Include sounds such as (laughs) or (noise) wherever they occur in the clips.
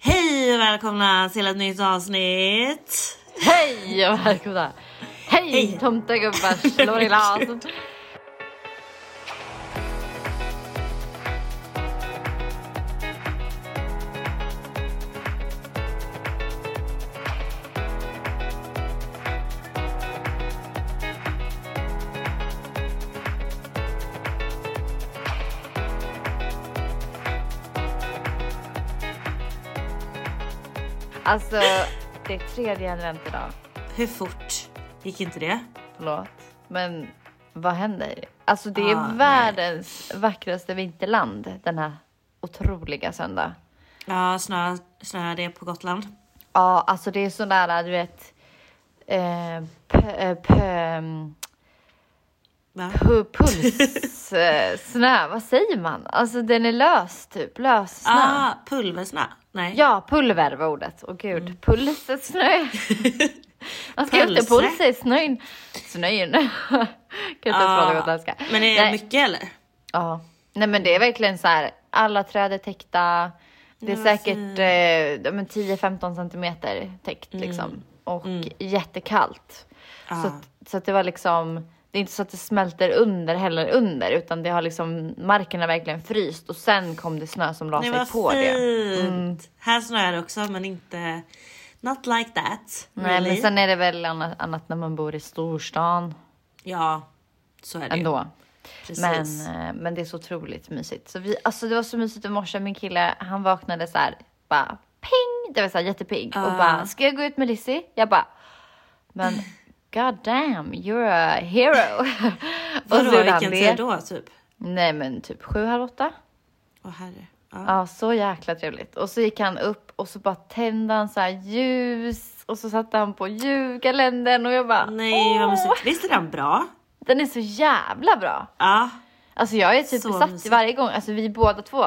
Hej och välkomna till ett nytt avsnitt! Hej och välkomna! Hej, Hej. tomtegubbars (laughs) Lorelaz! Alltså, det är tredje advent idag. Hur fort gick inte det? Förlåt. Men vad händer? Alltså det är Ah, nej. världens vackraste vinterland den här otroliga söndag. Ja, snö, snö det på Gotland. Ja, alltså det är sån där, du vet, eh, p- p- mm, Va? pu- puls, eh, snö, (laughs) vad säger man? Alltså den är lös typ, lös snö. Ah, pulversnö? Nej. Ja, pulver var ordet. Åh gud, Mm. puls är snö. (laughs) Man ska inte Pulse. puls är snön. Snön. (laughs) kan inte ens prata gotländska. Men är det Nej. mycket eller? Ja, nej men det är verkligen så här. Alla träd är täckta. Det är Ja, säkert eh, ja, men 10-15 centimeter täckt Mm. liksom. Och jättekallt. Så, Ja. att, så att det var liksom. Det är inte så att det smälter under heller under utan det har liksom marken har verkligen fryst och sen kom det snö som la sig på det. Mm. fint. Här snöar det också men inte... Not like that. Nej really. men sen är det väl annat, annat när man bor i storstan Ja, så är det ändå. Precis. Men, eh, men det är så otroligt mysigt. Så vi, alltså det var så mysigt i morse. Min kille, han vaknade så här, bara ping. Det var så här jättepigg och Ah. bara, ska jag gå ut med Lizzie? Jag bara, men god damn, you're a hero. (laughs) (laughs) Vadå, vilken tid då typ? Nej men typ sju, halv åtta. Åh herre. Ja. Ja, så jäkla trevligt. Och så gick han upp och så bara tände han så här ljus och så satte han på julkalendern och jag bara, Nej vad mysigt. Visst är den bra? den är så jävla bra. Ja. Alltså jag är typ Så besatt mysigt. varje gång, alltså vi båda två,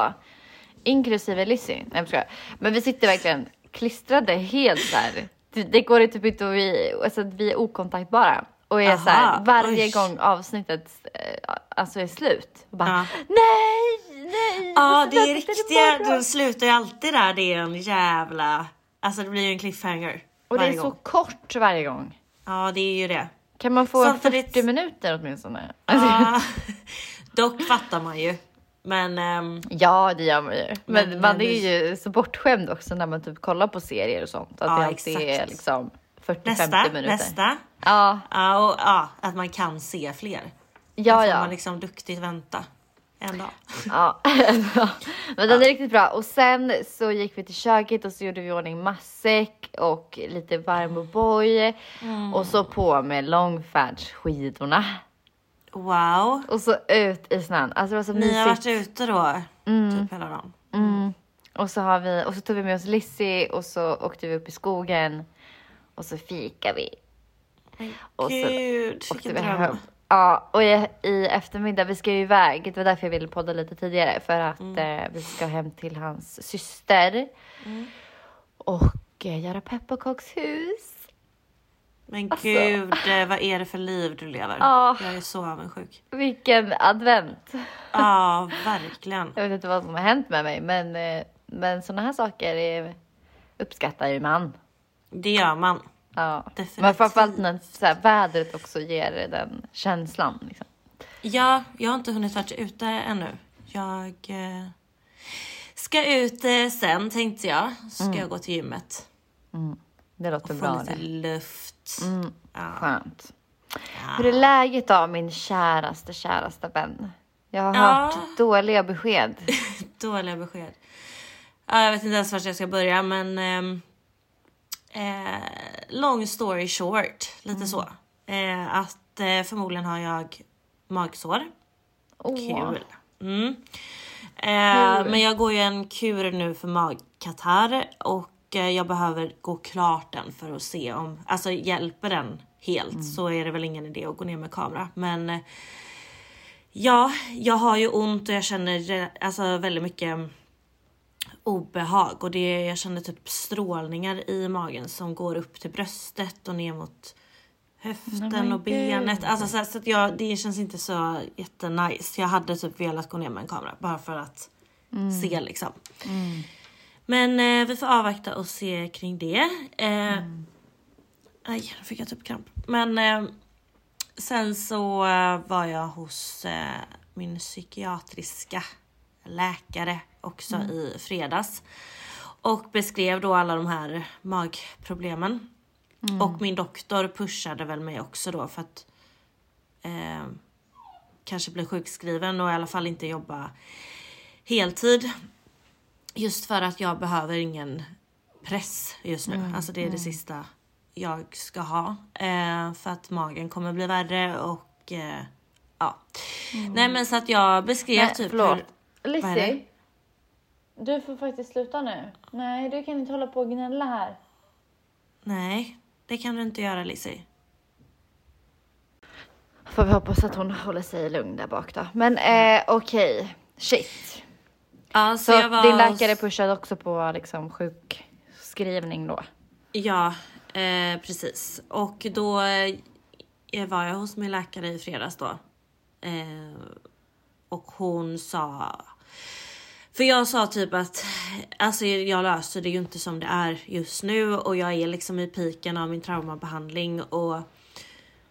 inklusive Lizzie. Nej jag. Men vi sitter verkligen klistrade helt så här. Det, det går typ inte att vi, alltså att vi är okontaktbara. Och är så här, varje oj. gång avsnittet eh, alltså är slut. Bara, Ja. nej, nej. Ja, det är riktiga, imorgon." den slutar ju alltid där, det är en jävla, alltså det blir ju en cliffhanger. Och det är varje så gång. kort varje gång. Ja, det är ju det. Kan man få Samtidigt- 40 minuter åtminstone? Alltså, Ja, (laughs) dock fattar man ju. Men ehm, Ja, det gör man ju. Men, Men- man men är ju så bortskämd också när man typ kollar på serier och sånt. Att Ja, det alltid är exakt. liksom 40-50 nästa, minuter. nästa. Ja, Ja, och ja, att man kan se fler. ja, Då får ja. man liksom duktigt vänta en dag. ja. (laughs) Men den är riktigt bra. Och sen så gick vi till köket och så gjorde vi i ordning matsäck och lite varm O'boy. Mm. Och så på med långfärdsskidorna. Wow. Och så ut i snön. Alltså det var så Ni har varit ute då, Mm. typ hela dagen. Och så, har vi, och så tog vi med oss Lizzie och så åkte vi upp i skogen. Och så fikade vi. Och så Gud, åkte vilken vi dröm. hem. Ja, och i, i eftermiddag, vi ska ju iväg. Det var därför jag ville podda lite tidigare. För att Mm. eh, vi ska hem till hans syster. Och eh, göra pepparkakshus. Men Alltså. gud, eh, vad är det för liv du lever? Ja. Jag är så avundsjuk. Vilken advent! Ja, verkligen. Jag vet inte vad som har hänt med mig, men, eh, men sådana här saker är, uppskattar ju man. Det gör man. Ja. Definitivt. Men framförallt när så här, vädret också ger den känslan. Liksom. Ja, jag har inte hunnit vara ute ännu. Jag eh, ska ut eh, sen tänkte jag. Ska Mm. jag gå till gymmet Det låter och få bra lite det. luft. Ja. Skönt. Hur är läget då min käraste, käraste vän? Jag har Ja. hört dåliga besked. (laughs) Dåliga besked. Ja, jag vet inte ens vart jag ska börja men ehm, eh, long story short, lite så. Eh, att eh, förmodligen har jag magsår. Åh. Kul. Mm. Eh, men jag går ju en kur nu för magkatarr och jag behöver gå klart den för att se om, alltså hjälper den helt så är det väl ingen idé att gå ner med kamera. Men ja, jag har ju ont och jag känner eh, alltså väldigt mycket obehag och det, jag känner typ strålningar i magen som går upp till bröstet och ner mot höften och benet. Alltså så, så att jag, det känns inte så jättenice. Jag hade typ velat gå ner med en kamera bara för att se liksom. Men eh, vi får avvakta och se kring det. Eh, Aj, nu fick jag typ kramp. Men eh, sen så eh, var jag hos eh, min psykiatriska läkare också i fredags. Och beskrev då alla de här magproblemen. Och min doktor pushade väl mig också då för att eh, kanske bli sjukskriven och i alla fall inte jobba heltid. Just för att jag behöver ingen press just nu. Alltså det är det sista jag ska ha. Eh, för att magen kommer bli värre och eh, ja. Nej men så att jag beskrev Nej, typ förlåt. hur... Lizzie. Du får faktiskt sluta nu. Nej, du kan inte hålla på och gnälla här. Nej, det kan du inte göra Lizzie. Får vi hoppas att hon håller sig lugn där bak då. Men eh, okej, shit. Ja, så, Så var din läkare pushade också på liksom sjukskrivning då? Ja, eh, precis. Och då eh, var jag hos min läkare i fredags då. Eh, och hon sa... För jag sa typ att alltså jag löser det ju inte som det är just nu och jag är liksom i piken av min traumabehandling och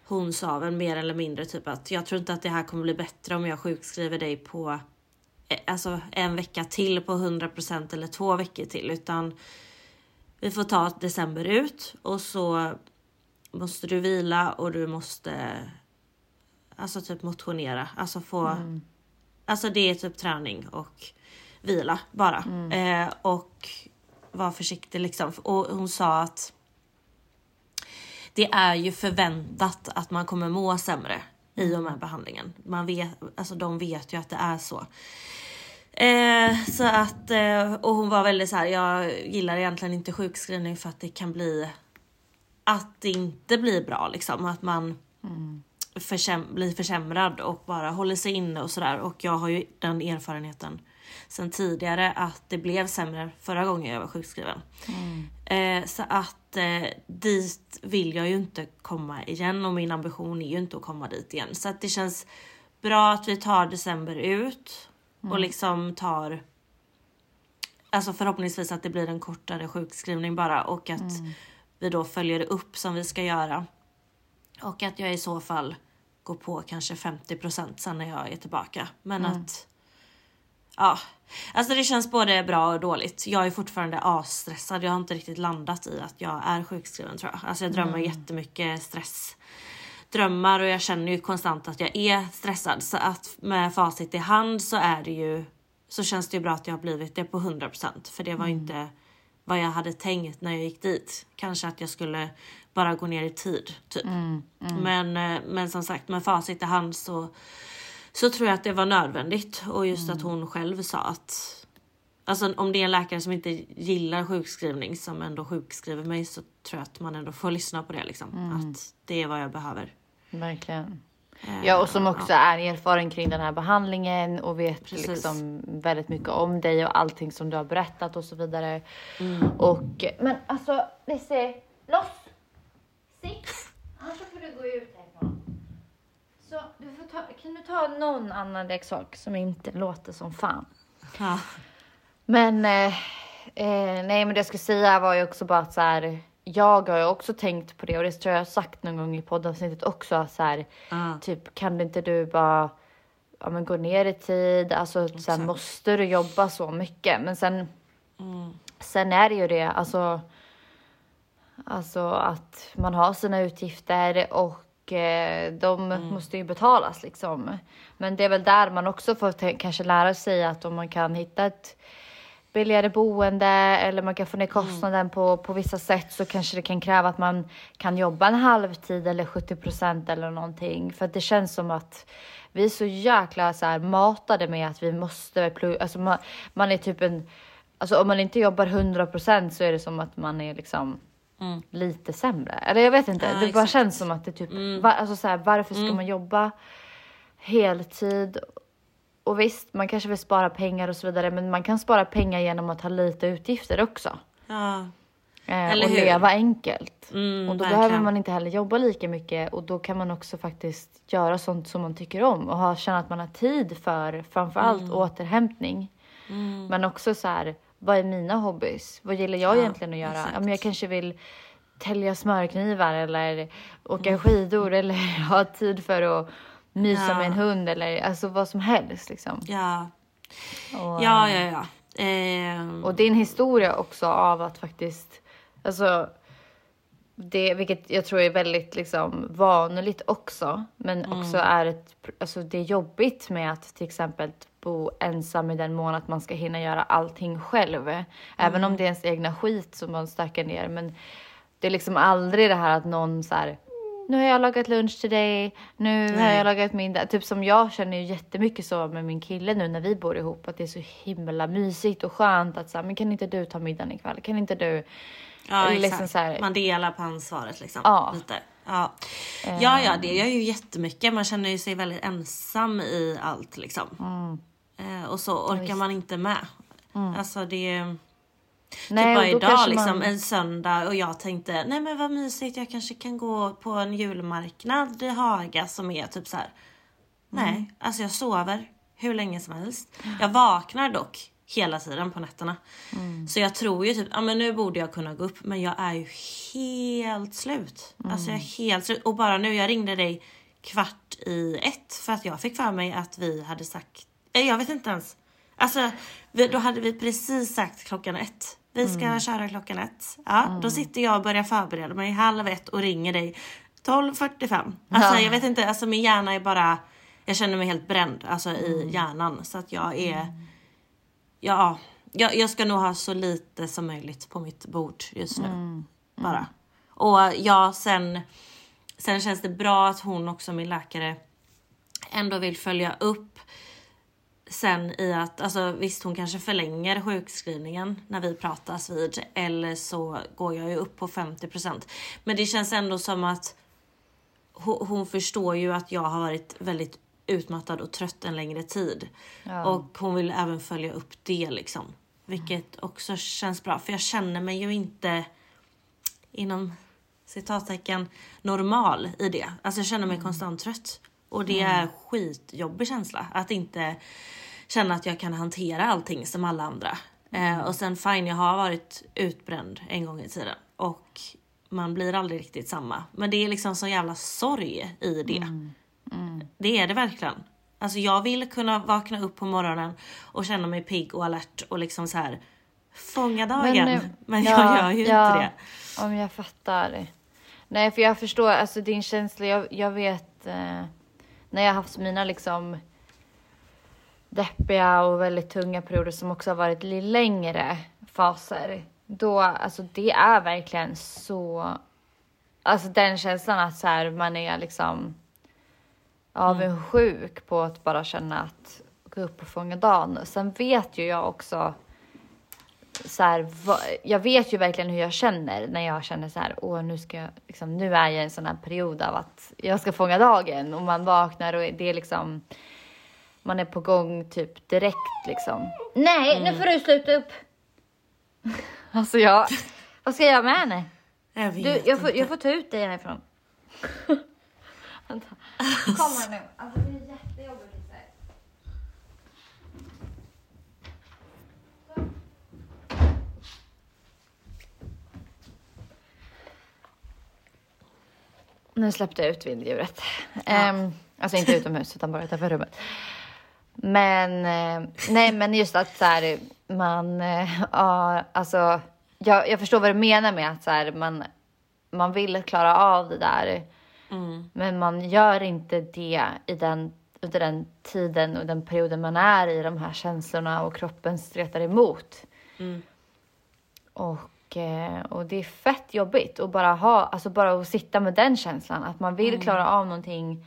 hon sa väl mer eller mindre typ att jag tror inte att det här kommer bli bättre om jag sjukskriver dig på alltså en vecka till på 100% eller två veckor till utan vi får ta december ut och så måste du vila och du måste alltså typ motionera, alltså få Alltså det är typ träning och vila bara. Eh, och var försiktig liksom. Och hon sa att det är ju förväntat att man kommer må sämre i och med behandlingen. Man vet, alltså de vet ju att det är så. Eh, så att, eh, och hon var väldigt så här, jag gillar egentligen inte sjukskrivning för att det kan bli att det inte blir bra liksom. Att man försäm- blir försämrad och bara håller sig inne och sådär. Och jag har ju den erfarenheten sen tidigare att det blev sämre förra gången jag var sjukskriven. Eh, så att eh, dit vill jag ju inte komma igen och min ambition är ju inte att komma dit igen. Så att det känns bra att vi tar december ut och liksom tar Alltså förhoppningsvis att det blir en kortare sjukskrivning bara och att vi då följer upp som vi ska göra. Och att jag i så fall går på kanske 50% sen när jag är tillbaka. Men att Ja, alltså det känns både bra och dåligt. Jag är fortfarande asstressad. Jag har inte riktigt landat i att jag är sjukskriven tror jag. Alltså jag drömmer jättemycket stress drömmar och jag känner ju konstant att jag är stressad. Så att med facit i hand så är det ju så känns det ju bra att jag har blivit det på 100% för det var ju inte vad jag hade tänkt när jag gick dit. Kanske att jag skulle bara gå ner i tid typ. Men, eh, men som sagt med facit i hand så så tror jag att det var nödvändigt och just att hon själv sa att Alltså om det är en läkare som inte gillar sjukskrivning som ändå sjukskriver mig så tror jag att man ändå får lyssna på det liksom. Att det är vad jag behöver. Verkligen. Eh, Ja, och som också är erfaren kring den här behandlingen och vet Precis. liksom väldigt mycket om dig och allting som du har berättat och så vidare. Mm. Och, men alltså, Lizzie, loss! Sitt! Annars får du gå ut härifrån. Så du får ta, kan du ta någon annan leksak som inte låter som fan? Ja. Men eh, eh, nej, men det jag skulle säga var ju också bara att så här. Jag har ju också tänkt på det och det tror jag sagt någon gång i poddavsnittet också. Så här, Ja. Typ kan inte du bara ja, men gå ner i tid? Alltså sen måste du jobba så mycket. Men sen, sen är det ju det. Alltså, alltså att man har sina utgifter och eh, de måste ju betalas liksom. Men det är väl där man också får kanske lära sig att om man kan hitta ett billigare boende eller man kan få ner Mm. kostnaden på, på vissa sätt så kanske det kan kräva att man kan jobba en halvtid eller 70 procent eller någonting. För att det känns som att vi är så jäkla så här, matade med att vi måste plugga. Alltså man, man är typ en, alltså om man inte jobbar 100 procent så är det som att man är liksom lite sämre. Eller jag vet inte, Ja, det bara exakt. känns som att det typ, var, alltså så här, varför ska man jobba heltid? Och visst, man kanske vill spara pengar och så vidare, men man kan spara pengar genom att ha lite utgifter också. Ja. Eh, Eller och hur? leva enkelt. Mm, och då verkligen. behöver man inte heller jobba lika mycket och då kan man också faktiskt göra sånt som man tycker om och ha, känna att man har tid för framförallt Mm. återhämtning. Men också så här, vad är mina hobbys? Vad gillar jag Ja, egentligen att göra? Ja, men jag kanske vill tälja smörknivar eller åka Mm. skidor eller (laughs) ha tid för att mysa Ja. med en hund eller alltså vad som helst liksom. Ja. Och, Ja, ja, ja. Ehm, och din historia också av att faktiskt, alltså det, vilket jag tror är väldigt liksom vanligt också, men också är ett, alltså det är jobbigt med att till exempel bo ensam i den mån att man ska hinna göra allting själv. Även om det är ens egna skit som man stökar ner, men det är liksom aldrig det här att någon så här, nu har jag lagat lunch till dig, nu har Nej. jag lagat middag. Typ som jag känner ju jättemycket så med min kille nu när vi bor ihop, att det är så himla mysigt och skönt att säga, men kan inte du ta middagen ikväll? Kan inte du? ja, eller exakt. liksom så här- Man delar på ansvaret liksom. Ja. Lite. Ja. ja, ja, det gör ju jättemycket. Man känner ju sig väldigt ensam i allt liksom. Eh, och så orkar man inte med. Alltså det... Nej, typ bara idag liksom, man- en söndag och jag tänkte nej men vad mysigt jag kanske kan gå på en julmarknad i Haga som är typ så här. Nej, alltså jag sover hur länge som helst. Jag vaknar dock hela tiden på nätterna. Så jag tror ju typ, ja men nu borde jag kunna gå upp men jag är ju helt slut. Alltså jag är helt slut. Och bara nu, jag ringde dig kvart i ett för att jag fick för mig att vi hade sagt, jag vet inte ens. Alltså vi, då hade vi precis sagt klockan ett. Vi ska köra klockan ett. Ja, då sitter jag och börjar förbereda mig halv ett och ringer dig 12.45. Alltså Ja. jag vet inte, alltså min hjärna är bara, jag känner mig helt bränd alltså i hjärnan så att jag är, ja, jag, jag ska nog ha så lite som möjligt på mitt bord just nu. Bara. Och ja, sen, sen känns det bra att hon också, min läkare, ändå vill följa upp sen i att, alltså visst hon kanske förlänger sjukskrivningen när vi pratas vid eller så går jag ju upp på 50%. Men det känns ändå som att hon, hon förstår ju att jag har varit väldigt utmattad och trött en längre tid. Ja. Och hon vill även följa upp det liksom. Vilket också känns bra för jag känner mig ju inte inom citattecken normal i det. Alltså jag känner mig konstant trött. Och det är skitjobbig känsla att inte känna att jag kan hantera allting som alla andra. Eh, och sen fine, jag har varit utbränd en gång i tiden och man blir aldrig riktigt samma. Men det är liksom så jävla sorg i det. Det är det verkligen. Alltså jag vill kunna vakna upp på morgonen och känna mig pigg och alert och liksom så här fånga dagen. Men, eh, jag ja, gör ju ja, inte det. Om jag fattar. Nej, för jag förstår alltså din känsla. Jag, jag vet eh, när jag har haft mina liksom deppiga och väldigt tunga perioder som också har varit lite längre faser. Då, alltså det är verkligen så, alltså den känslan att så här, man är liksom avundsjuk på att bara känna att gå upp och fånga dagen. Sen vet ju jag också så här, jag vet ju verkligen hur jag känner när jag känner så här, åh nu ska jag, liksom, nu är jag i en sån här period av att jag ska fånga dagen och man vaknar och det är liksom, man är på gång typ direkt liksom. Nej, nu får du sluta upp. (laughs) alltså jag, vad ska jag göra med henne? Jag vet Du, jag får, jag får ta ut dig härifrån. (laughs) Kom här nu. Alltså det är jättejobbigt. så här. Nu släppte jag ut vilddjuret. Ehm, alltså inte utomhus utan bara utanför rummet. Men eh, nej, men just att så här, man, eh, ja, alltså, jag, jag förstår vad du menar med att så här, man, man vill klara av det där. Men man gör inte det i den, under den tiden och den perioden man är i de här känslorna och kroppen stretar emot. Och, eh, och det är fett jobbigt att bara ha, alltså bara att sitta med den känslan att man vill klara av någonting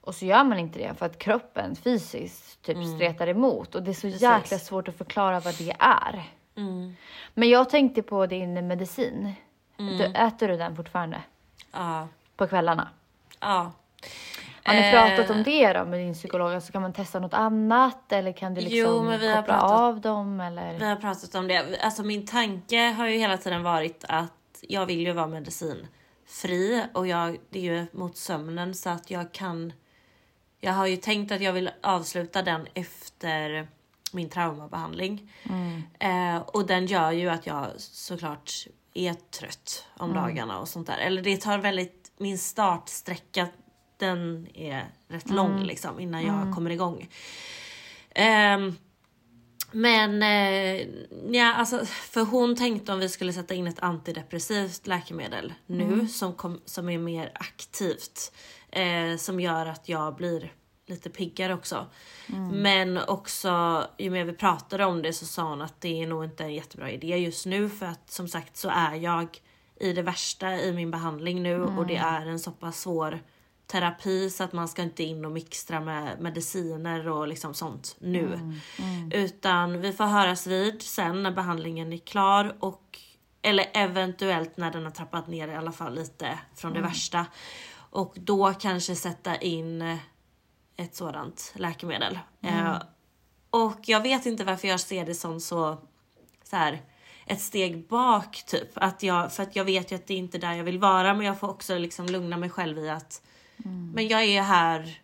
och så gör man inte det för att kroppen fysiskt typ stretar emot och det är så jäkla svårt att förklara vad det är. Men jag tänkte på din medicin. Du, äter du den fortfarande Ja. på kvällarna? Ja. Har ni Eh, pratat om det då med din psykolog? Alltså kan man testa något annat eller kan du liksom Jo, men vi har koppla pratat- av dem eller? Vi har pratat om det. Alltså min tanke har ju hela tiden varit att jag vill ju vara medicinfri och jag, det är ju mot sömnen så att jag kan. Jag har ju tänkt att jag vill avsluta den efter min traumabehandling. Eh, och den gör ju att jag såklart är trött om dagarna och sånt där. Eller det tar väldigt, min startsträcka den är rätt lång liksom innan jag kommer igång. Ehm, men eh, ja, alltså, för hon tänkte om vi skulle sätta in ett antidepressivt läkemedel nu som, kom, som är mer aktivt. Eh, som gör att jag blir lite piggare också. Men också ju mer vi pratade om det så sa hon att det är nog inte en jättebra idé just nu för att som sagt så är jag i det värsta i min behandling nu och det är en så pass svår terapi så att man ska inte in och mixtra med mediciner och liksom sånt nu. Utan vi får höras vid sen när behandlingen är klar och eller eventuellt när den har trappat ner i alla fall lite från det värsta. Och då kanske sätta in ett sådant läkemedel. Eh, och jag vet inte varför jag ser det som så, så här, ett steg bak typ. Att jag, för att jag vet ju att det är inte där jag vill vara men jag får också liksom lugna mig själv i att men jag är här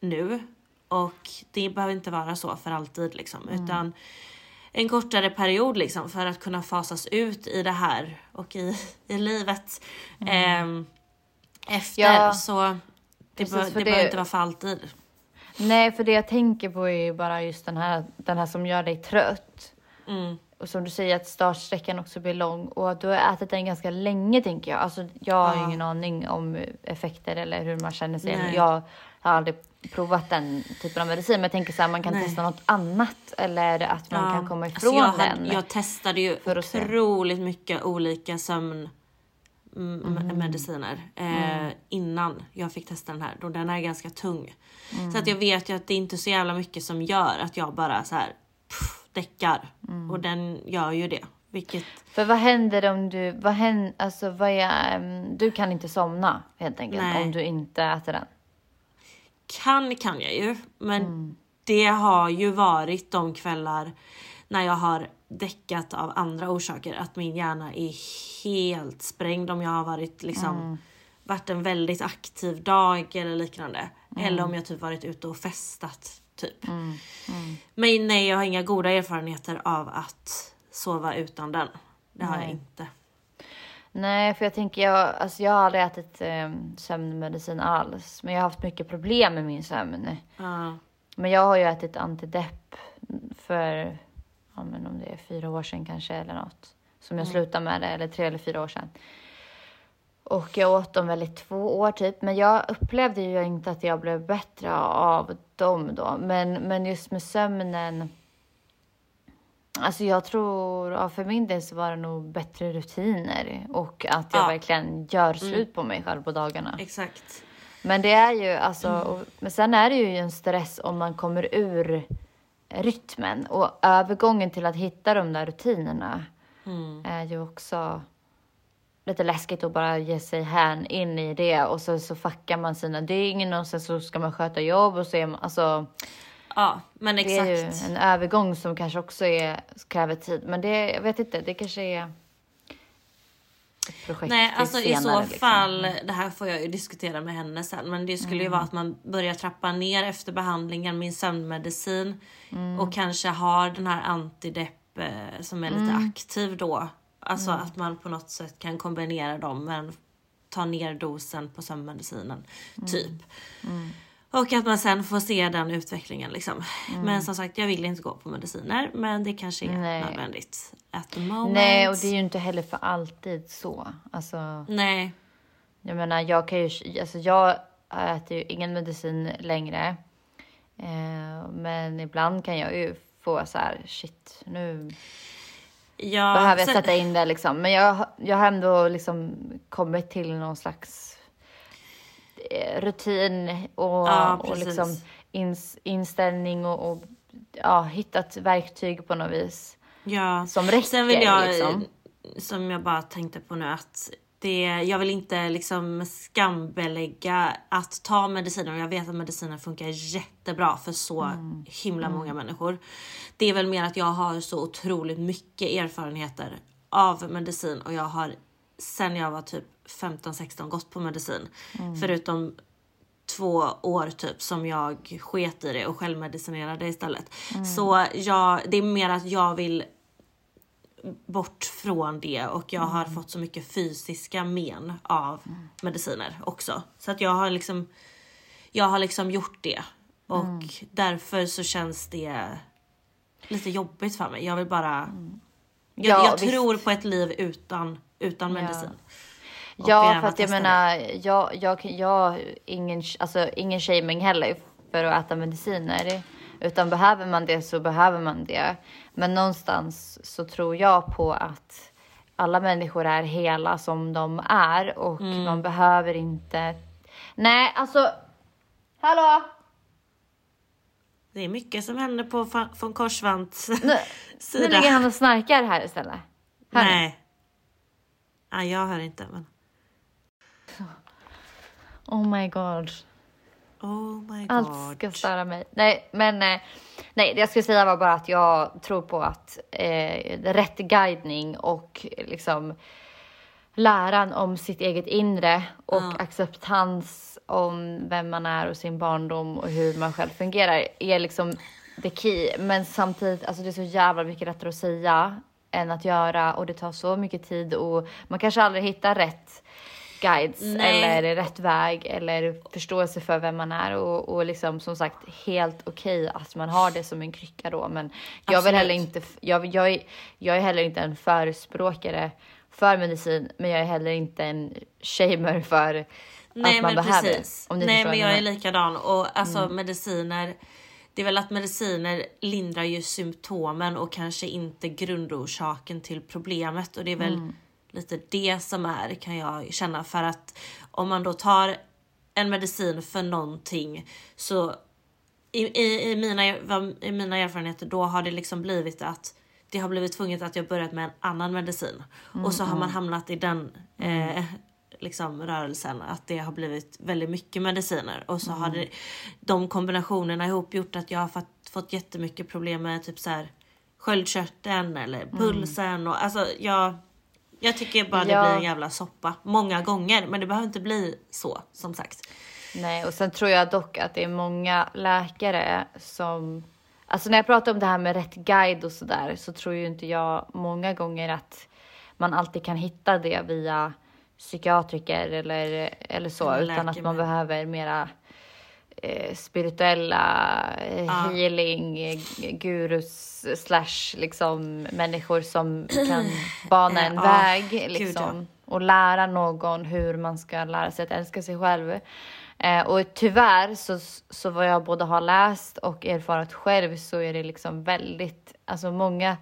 nu och det behöver inte vara så för alltid liksom. Utan en kortare period liksom för att kunna fasas ut i det här och i, i livet. ehm, efter Ja, så det, för det, det- behöver inte vara för alltid. Nej, för det jag tänker på är ju bara just den här, den här som gör dig trött. Mm. Och som du säger att startsträckan också blir lång och att du har ätit den ganska länge tänker jag. Alltså jag har Ja. ingen aning om effekter eller hur man känner sig. Nej. Jag har aldrig provat den typen av medicin men jag tänker så här man kan Nej. testa något annat eller att man kan komma Alltså, ifrån jag, hade- den. jag testade ju otroligt mycket olika sömn m- Mhm. mediciner eh, Mm. innan jag fick testa den här. Då den är ganska tung. Mm. Så att jag vet ju att det är inte så jävla mycket som gör att jag bara så här pff, däckar. Mm. Och den gör ju det. Vilket För vad händer om du, vad händer, alltså vad är, ehm, du kan inte somna helt enkelt Nej. om du inte äter den. kan kan jag ju. Men Mm. det har ju varit de kvällar när jag har däckat av andra orsaker. Att min hjärna är helt sprängd om jag har varit liksom Mm. varit en väldigt aktiv dag eller liknande. Mm. Eller om jag typ varit ute och festat typ. Men nej, jag har inga goda erfarenheter av att sova utan den. Det har jag Nej. inte. Nej, för jag tänker, jag, alltså jag har aldrig ätit eh, sömnmedicin alls. Men jag har haft mycket problem med min sömn. Ja. Men jag har ju ätit antidepp för, ja men om det är fyra år sedan kanske eller något. Som jag slutade med det, eller tre eller fyra år sedan. Och jag åt dem väl i två år typ. Men jag upplevde ju inte att jag blev bättre av dem då. Men, men just med sömnen. Alltså jag tror, ja, för min del så var det nog bättre rutiner. Och att jag Ja. verkligen gör slut på mig själv på dagarna. Exakt. Men det är ju alltså, och, men sen är det ju en stress om man kommer ur rytmen och övergången till att hitta de där rutinerna är ju också lite läskigt att bara ge sig hän in i det och så, så fuckar man sina dygn och sen så ska man sköta jobb och så är man, alltså Ja, men det exakt. är ju en övergång som kanske också är, kräver tid. Men det, jag vet inte, det kanske är projekt Nej, alltså i så liksom. fall, det här får jag ju diskutera med henne sen, men det skulle Mm. ju vara att man börjar trappa ner efter behandlingen med sömnmedicin Mm. och kanske har den här antidepp eh, som är lite Mm. aktiv då. Alltså att man på något sätt kan kombinera dem men ta ner dosen på sömnmedicinen, Mm. typ. Och att man sen får se den utvecklingen liksom. Men som sagt, jag vill inte gå på mediciner, men det kanske är Mm. Nej. nödvändigt. At the moment. Nej, och det är ju inte heller för alltid så. Alltså, Nej. jag menar, jag kan ju, alltså jag äter ju ingen medicin längre. Eh, men ibland kan jag ju få så här, shit, nu Ja, behöver jag sen- sätta in det liksom. Men jag, jag har ändå liksom kommit till någon slags eh, rutin och, Ja, och liksom ins, inställning och, och ja, hittat verktyg på något vis. Ja. Som räcker, Sen vill jag, liksom. som jag bara tänkte på nu att det, jag vill inte liksom skambelägga att ta mediciner och jag vet att mediciner funkar jättebra för så Mm. himla många människor. Det är väl mer att jag har så otroligt mycket erfarenheter av medicin och jag har sen jag var typ 15-16 gått på medicin. Mm. Förutom två år typ som jag sket i det och självmedicinerade istället. Mm. Så jag, det är mer att jag vill bort från det och jag har fått så mycket fysiska men av mediciner också. Så att jag har liksom jag har liksom gjort det och därför så känns det lite jobbigt för mig. Jag vill bara jag, Ja, jag tror på ett liv utan, utan medicin. Ja, gärna för att jag menar, jag, jag, jag, ingen, alltså, ingen shaming heller för att äta mediciner. Utan behöver man det så behöver man det. Men någonstans så tror jag på att alla människor är hela som de är och Mm. man behöver inte... Nej, alltså... Hallå! Det är mycket som händer på von Korsvants Nu, nu (laughs) sida. ligger han och snarkar här istället. Hör ni? Nej. Ja, jag hör inte men. Oh my god. Oh my god. Allt ska störa mig. Nej, men eh, nej, det jag skulle säga var bara att jag tror på att eh, rätt guidning och liksom läran om sitt eget inre och Ja. acceptans om vem man är och sin barndom och hur man själv fungerar är liksom the key. Men samtidigt, alltså det är så jävla mycket lättare att säga än att göra och det tar så mycket tid och man kanske aldrig hittar rätt guides Nej. eller rätt väg eller förståelse för vem man är och, och liksom som sagt helt okej att man har det som en krycka då men jag vill heller inte, jag, jag, är, jag är heller inte en förespråkare för medicin men jag är heller inte en shamer för Nej att man behöver precis. det. Nej men jag är likadan och alltså mediciner det är väl att mediciner lindrar ju symptomen och kanske inte grundorsaken till problemet och det är väl lite det som är kan jag känna. För att om man då tar en medicin för någonting så i, i, i, mina, i mina erfarenheter då har det liksom blivit att det har blivit tvunget att jag börjat med en annan medicin. Och så har man hamnat i den eh, liksom rörelsen att det har blivit väldigt mycket mediciner. Och så har det, de kombinationerna ihop gjort att jag har fått, fått jättemycket problem med typ så här sköldkörteln eller pulsen. Och alltså jag jag tycker bara det Ja. blir en jävla soppa många gånger men det behöver inte bli så som sagt. Nej, och sen tror jag dock att det är många läkare som... Alltså när jag pratar om det här med rätt guide och sådär så tror ju inte jag många gånger att man alltid kan hitta det via psykiatriker eller, eller så, Eller utan att man behöver mera eh, spirituella eh, healing eh, gurus slash liksom människor som (clears throat) kan bana en Ja, väg gud, liksom och lära någon hur man ska lära sig att älska sig själv. Eh, och tyvärr så, så vad jag både har läst och erfarit själv så är det liksom väldigt, alltså många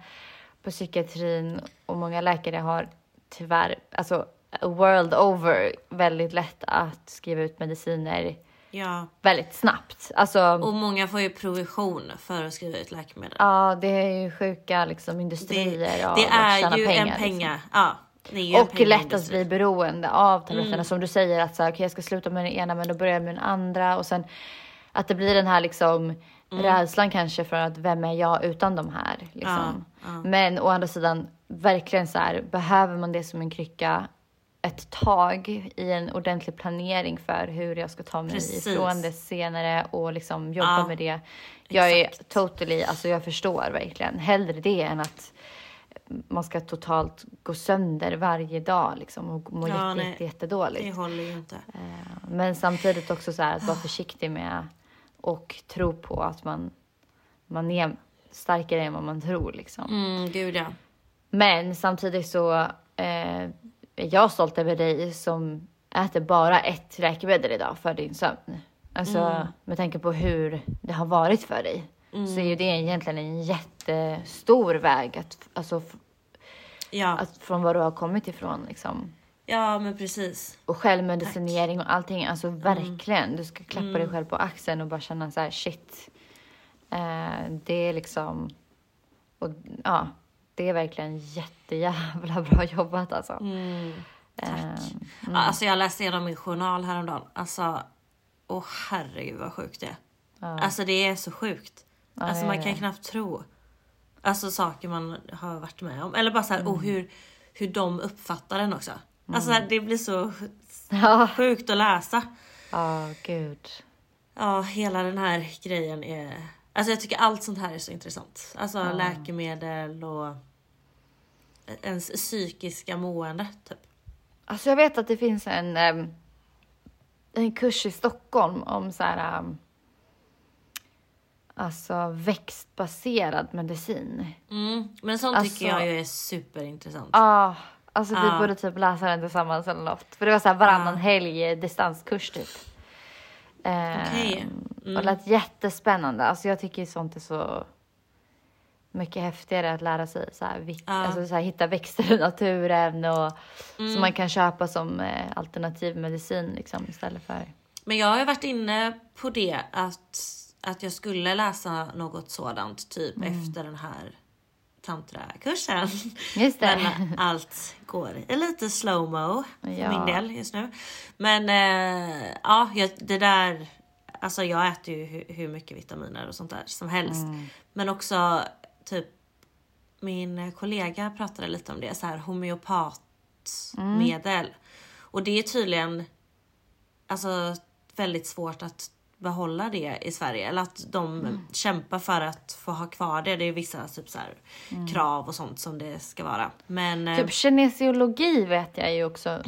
på psykiatrin och många läkare har tyvärr, alltså world over, väldigt lätt att skriva ut mediciner Ja. väldigt snabbt. Alltså, Och många får ju provision för att skriva ut läkemedel. ja det är ju sjuka liksom Det, industrier av det att är tjäna ju pengar. en liksom. penga. Ja, det är ju en Och lätt att bli beroende av tabletterna. Mm. Som du säger att så här, okay, jag ska sluta med den ena men då börjar jag med den andra. Och sen att det blir den här liksom Mm. rädslan kanske för att vem är jag utan de här. Liksom. Ja, ja. Men å andra sidan verkligen så här, behöver man det som en krycka ett tag i en ordentlig planering för hur jag ska ta mig Precis. ifrån det senare och liksom jobba Ja, med det. Jag är exakt. totally, alltså jag förstår verkligen. Hellre det än att man ska totalt gå sönder varje dag liksom och må Ja, jätte, nej. jätte, jättedåligt. Det håller ju inte. Men samtidigt också så här att vara försiktig med och tro på att man, man är starkare än vad man tror liksom. Mm, gud ja. Men samtidigt så eh, är jag stolt över dig som äter bara ett läkemedel idag för din sömn. Alltså Mm. med tanke på hur det har varit för dig så är ju det egentligen en jättestor väg att alltså, Ja. Att, från var du har kommit ifrån liksom. Ja, men precis. Och självmedicinering och allting. Alltså verkligen. Du ska klappa dig själv på axeln och bara känna så här shit. Eh, det är liksom. Och ja, det är verkligen jättejävla bra jobbat alltså. Mm, Eh, Ja, Alltså jag läste igenom min journal häromdagen. Alltså, åh herregud vad sjukt det är. Alltså det är så sjukt. alltså det man kan det. knappt tro. Alltså saker man har varit med om. Eller bara så här, Mm. och hur, hur de uppfattar den också. Alltså det blir så Ja, sjukt att läsa. ja gud. Ja, hela den här grejen är... Alltså jag tycker allt sånt här är så intressant. Alltså läkemedel och ens psykiska mående typ. Alltså jag vet att det finns en, em, en kurs i Stockholm om så här, em, alltså växtbaserad medicin. Mm. Men sånt Alltså- tycker jag är superintressant. Ja, alltså vi borde typ läsa den tillsammans eller något. För det var så här varannan Ja. helg distanskurs typ. Em, Okej. Och det lät jättespännande. Alltså jag tycker sånt är så mycket häftigare att lära sig så här, Ja. alltså så här, hitta växter i naturen och Mm. som man kan köpa som eh, alternativ medicin liksom istället för. Men jag har ju varit inne på det att, att jag skulle läsa något sådant typ Mm. efter den här tantrakursen. Just det. (laughs) Men allt går i lite slowmo för Ja. min del just nu. Men eh, ja, jag, det där. Alltså jag äter ju hur, hur mycket vitaminer och sånt där som helst. Mm. Men också typ min kollega pratade lite om det, så här homeopatmedel. Och det är tydligen alltså väldigt svårt att behålla det i Sverige. Eller att de kämpar för att få ha kvar det. Det är vissa typ så här, krav och sånt som det ska vara. Men eh, Typ kinesiologi vet jag ju också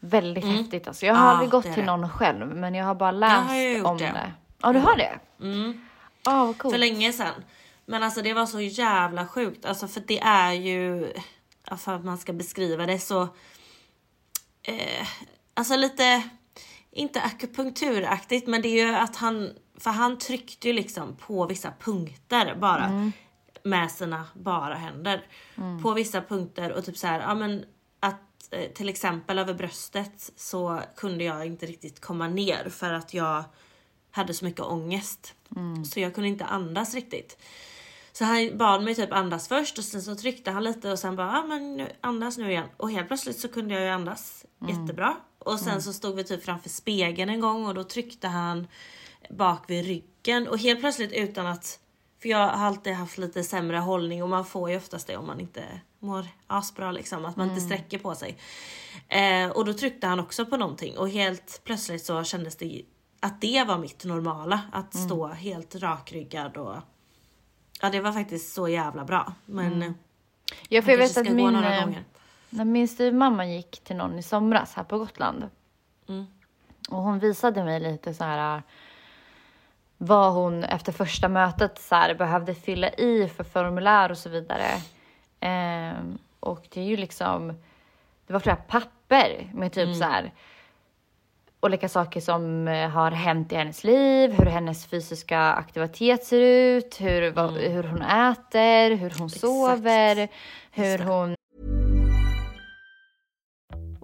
väldigt häftigt. Alltså, jag har Ja, aldrig gått till det. någon själv men jag har bara läst har om det. det. Ja, du har det? mm, Ja, vad coolt. för länge sedan. Men alltså det var så jävla sjukt. Alltså för det är ju, för att man ska beskriva det så, eh, alltså lite, inte akupunkturaktigt men det är ju att han, för han tryckte ju liksom på vissa punkter bara. Med sina bara händer. På vissa punkter och typ så här, ja men till exempel över bröstet så kunde jag inte riktigt komma ner för att jag hade så mycket ångest. Så jag kunde inte andas riktigt. Så han bad mig typ andas först och sen så tryckte han lite och sen bara ah, men nu, andas nu igen. Och helt plötsligt så kunde jag ju andas jättebra. Och sen så stod vi typ framför spegeln en gång och då tryckte han bak vid ryggen och helt plötsligt utan att för jag har alltid haft lite sämre hållning och man får ju oftast det om man inte mår asbra liksom, att man inte sträcker på sig. Eh, och då tryckte han också på någonting och helt plötsligt så kändes det att det var mitt normala, att stå helt rakryggad och Ja det var faktiskt så jävla bra. Men Ja, för jag vet att min, eh, gånger. när min styvmamma gick till någon i somras här på Gotland. Mm. Och hon visade mig lite så här vad hon efter första mötet så här, behövde fylla i för formulär och så vidare. Ehm, och det är ju liksom, det var flera papper med typ så här olika saker som eh, har hänt i hennes liv, hur hennes fysiska aktivitet ser ut, hur, vad, hur hon äter, hur hon sover, hur hon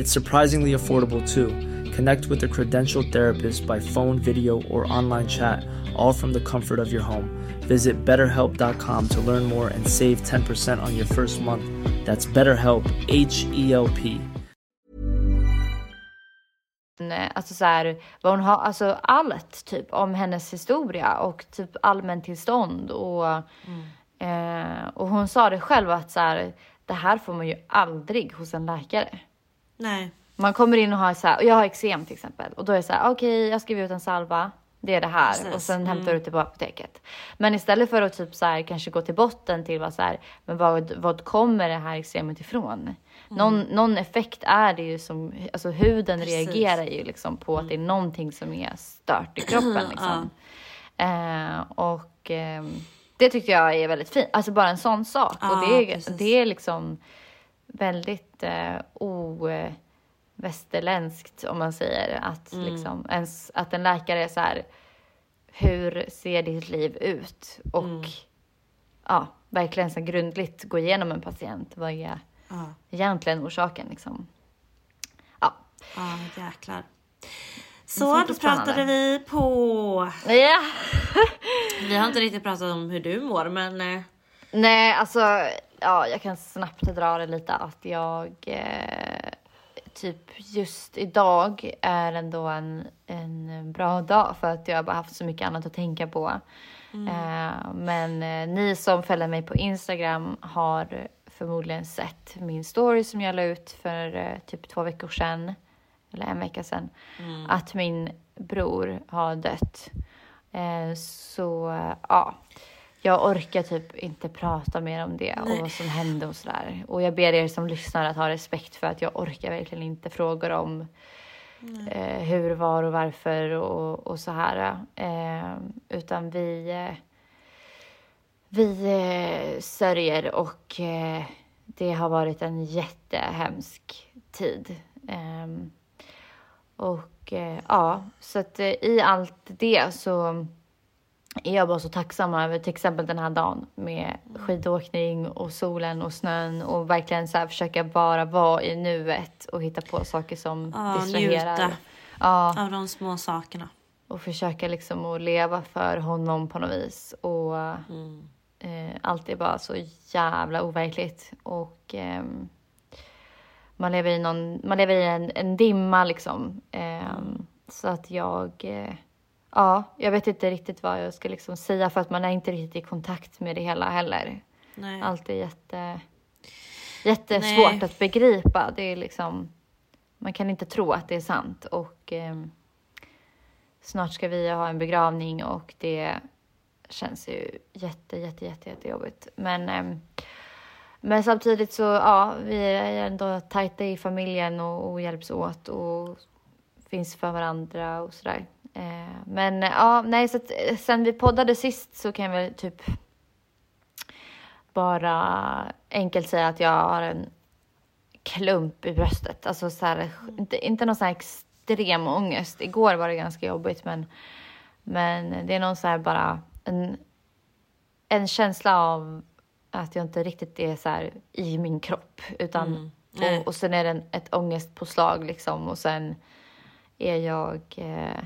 It's surprisingly affordable too. Connect with a credentialed therapist by phone, video, or online chat, all from the comfort of your home. Visit betterhelp.com to learn more and save 10% on your first month. That's BetterHelp, H E L P. eh, alltså så här, vad hon har, alltså allt typ om hennes historia och typ allmäntillstånd och, eh, och hon sa det själv att så här, det här får man ju aldrig hos en läkare. Nej. Man kommer in och har så här, och jag har eksem till exempel och då är det så här, okej jag skriver ut en salva det är det här Precis. och sen hämtar Mm. du till på apoteket. Men istället för att typ så här, kanske gå till botten till vad så här, men vad, vad kommer det här eksemet ifrån? Någon, någon effekt är det ju som, alltså huden Mm. Precis. Mm. reagerar ju liksom på att det är någonting som är stört i kroppen (clears throat) liksom. Eh, och ehm, det tycker jag är väldigt fint, alltså bara en sån sak. Ja, och det är, precis. det är liksom väldigt eh, ovästerländskt om man säger att, Mm. liksom, ens, att en läkare är så här, hur ser ditt liv ut? Och Mm. ja, verkligen så grundligt gå igenom en patient. Vad är Ja, egentligen orsaken liksom? Ja. ja jäklar. Så då pratade vi på. Ja. Vi har inte riktigt pratat om hur du mår men eh, Nej, alltså ja, jag kan snabbt dra det lite att jag eh, typ just idag är ändå en, en bra dag för att jag har bara haft så mycket annat att tänka på. Eh, men eh, ni som följer mig på Instagram har förmodligen sett min story som jag la ut för eh, typ två veckor sedan, eller en vecka sedan, att min bror har dött. Eh, så eh, ja, jag orkar typ inte prata mer om det och vad som hände och sådär. Och jag ber er som lyssnar att ha respekt för att jag orkar verkligen inte frågor om eh, hur, var och varför och, och så här. Eh, utan vi, eh, vi eh, sörjer och eh, det har varit en jättehemsk tid. Ehm, och eh, ja, så att eh, i allt det så är jag bara så tacksam över till exempel den här dagen med skidåkning och solen och snön och verkligen så här försöka bara vara i nuet och hitta på saker som Ja, distraherar. njuta. Ja, av de små sakerna. och försöka liksom att leva för honom på något vis. Och Mm. eh, allt är bara så jävla overkligt. Och ehm, man lever i, någon, man lever i en, en dimma liksom. Ehm, Så att jag, eh, ja, jag vet inte riktigt vad jag ska liksom säga för att man är inte riktigt i kontakt med det hela heller. Nej. Allt är jätte, jättesvårt Nej. att begripa. Det är liksom, man kan inte tro att det är sant. Och ehm, snart ska vi ha en begravning och det känns ju jätte, jätte, jätte, jättejobbigt. Men, ehm, men samtidigt så, ja, vi är ändå tajta i familjen och, och hjälps åt och finns för varandra och sådär. Eh, men ja, nej, så att, eh, sen vi poddade sist så kan jag väl typ bara enkelt säga att jag har en klump i bröstet. Alltså så här, inte, inte någon sån här extrem ångest. Igår var det ganska jobbigt men, men det är någon så här bara en, en känsla av att jag inte riktigt är så här i min kropp. Utan, Nej. och, och sen är det en, ett ångestpåslag liksom och sen är jag eh,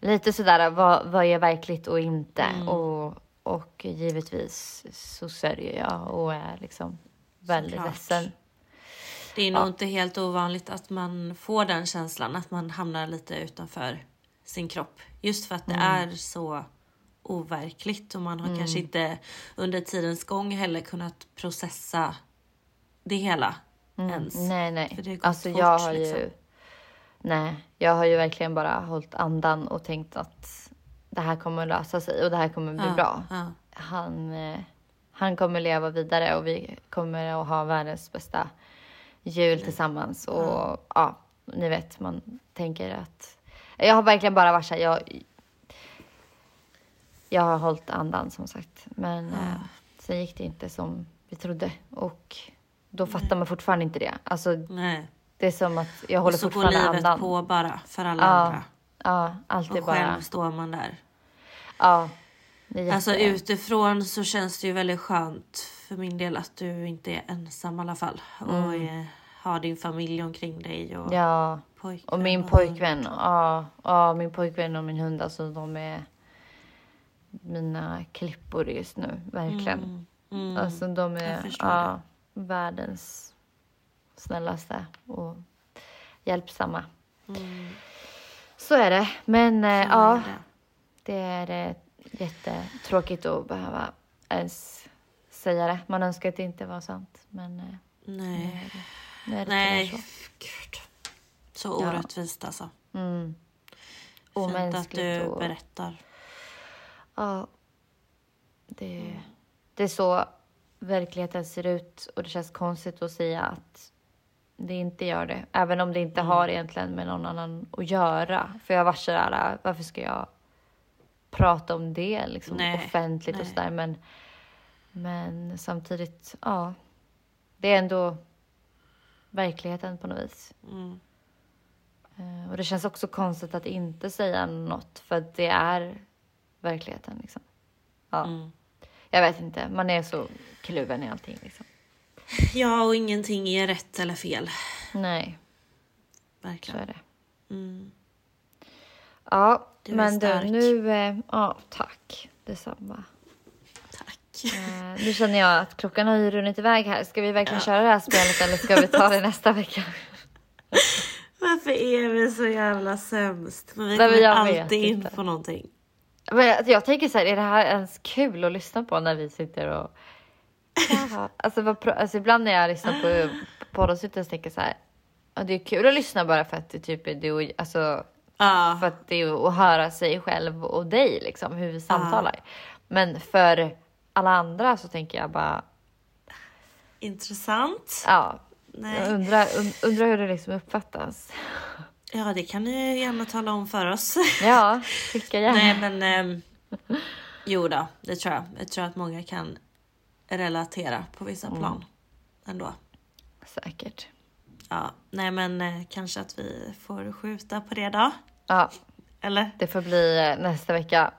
lite sådär vad, vad är verkligt och inte. Och, och givetvis så sörjer jag och är liksom väldigt Såklart. ledsen. Det är nog inte helt ovanligt att man får den känslan att man hamnar lite utanför sin kropp. Just för att det Mm. är så overkligt och man har kanske inte under tidens gång heller kunnat processa det hela ens. Mm. Nej, nej. För det har Alltså fort, jag har ju... Nej, jag har ju verkligen bara hållit andan och tänkt att det här kommer att lösa sig och det här kommer bli Ja, bra. ja. Han, eh, han kommer leva vidare och vi kommer att ha världens bästa jul tillsammans. Och ja, ni vet, man tänker att... Jag har verkligen bara varit så här, jag, jag har hållit andan som sagt. Men eh, sen gick det inte som vi trodde. Och då fattar man fortfarande inte det. Alltså, Nej. Det är som att jag Och håller så går fortfarande livet andan. på bara för alla Ja, andra. ja, allt är Och bara... själv står man där. Ja, är. Alltså utifrån så känns det ju väldigt skönt för min del att du inte är ensam i alla fall. Och eh, har din familj omkring dig och Mm. Ja, pojkvän. och min och pojkvän. Ja, ja, min pojkvän och min hund. Alltså de är mina klippor just nu. Verkligen. hund. Mm. Alltså de är ja, världens snällaste och hjälpsamma. Mm. Så är det. Men eh, ja, är det. det är eh, jättetråkigt att behöva ens säga det. Man önskar att det inte var sant. Men eh, Nej. nu är det Nej. tyvärr så. Gud. Så orättvist alltså. Mm. Fint att du och, berättar. Ja. Det, det är så verkligheten ser ut och det känns konstigt att säga att det inte gör det. Även om det inte Mm. har egentligen med någon annan att göra. För jag varit sådär, varför ska jag prata om det liksom Nej, offentligt och nej. sådär. Men, men samtidigt, ja. Det är ändå verkligheten på något vis. Mm. Eh, Och det känns också konstigt att inte säga något för att det är verkligheten liksom. Ja. Mm. Jag vet inte, man är så kluven i allting liksom. Ja, och ingenting är rätt eller fel. Nej, så Verkligen. är det. Mm. Ja, Du men du, nu... eh, Ja, tack. Detsamma. Tack. Eh, nu känner jag att klockan har ju runnit iväg här. Ska vi verkligen köra det här spelet eller ska vi ta det nästa vecka? (laughs) Varför är vi så jävla sämst? Men vi kommer alltid in inte. på någonting. Men jag- jag tänker så här, är det här ens kul att lyssna på när vi sitter och... Jaha. Alltså, vad, alltså ibland när jag lyssnar på poddar så tänker jag så här, det är kul att lyssna bara för att det typ är du och, alltså, Ja, för att det är att höra sig själv och dig liksom, hur vi samtalar. Men för alla andra så tänker jag bara, intressant. ja, jag Nej. undrar, und, undrar hur det liksom uppfattas. Ja, det kan ni gärna tala om för oss. Ja, skicka gärna. Nej, men ehm, jo då, det tror jag. Jag tror att många kan relatera på vissa Mm. plan ändå. Säkert. Ja, nej, men eh, kanske att vi får skjuta på det då. Ja, Eller? det får bli eh, nästa vecka.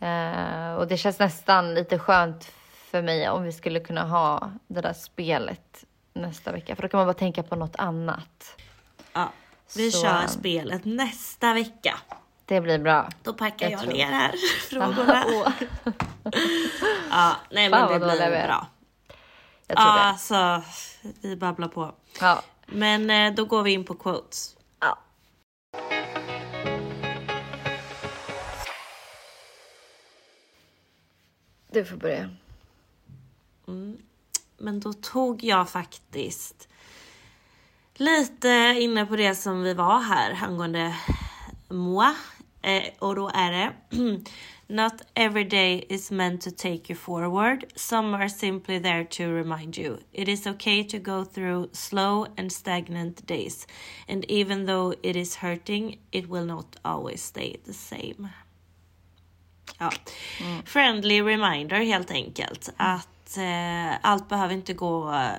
Eh, och det känns nästan lite skönt för mig om vi skulle kunna ha det där spelet nästa vecka. För då kan man bara tänka på något annat. Ja, vi Så, kör spelet nästa vecka. Det blir bra. Då packar Jag jag, ner här (laughs) frågorna. Ja, nej, Fan, men det blir bra. jag tror Ja, det. alltså, vi babblar på. Ja. Men eh, då går vi in på quotes. ja. Du får börja. Men då tog jag faktiskt lite inne på det som vi var här angående moi. Eh, och då är det (clears throat) Not every day is meant to take you forward. Some are simply there to remind you. It is okay to go through slow and stagnant days. And even though it is hurting, it will not always stay the same. Ja. Friendly reminder helt enkelt. Att eh, allt behöver inte gå eh,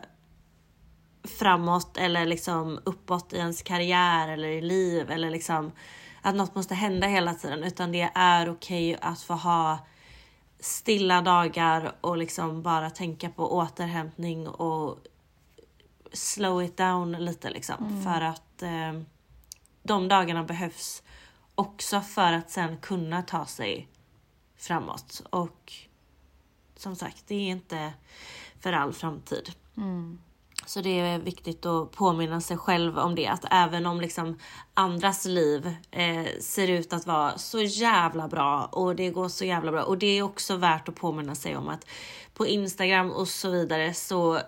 framåt eller liksom uppåt i ens karriär eller i liv eller liksom att något måste hända hela tiden utan det är okej att få ha stilla dagar och liksom bara tänka på återhämtning och slow it down lite liksom. För att eh, de dagarna behövs också för att sen kunna ta sig framåt. Och som sagt, det är inte för all framtid. Så det är viktigt att påminna sig själv om det. Att även om liksom andras liv eh, ser ut att vara så jävla bra och det går så jävla bra. Och det är också värt att påminna sig om att på Instagram och så vidare så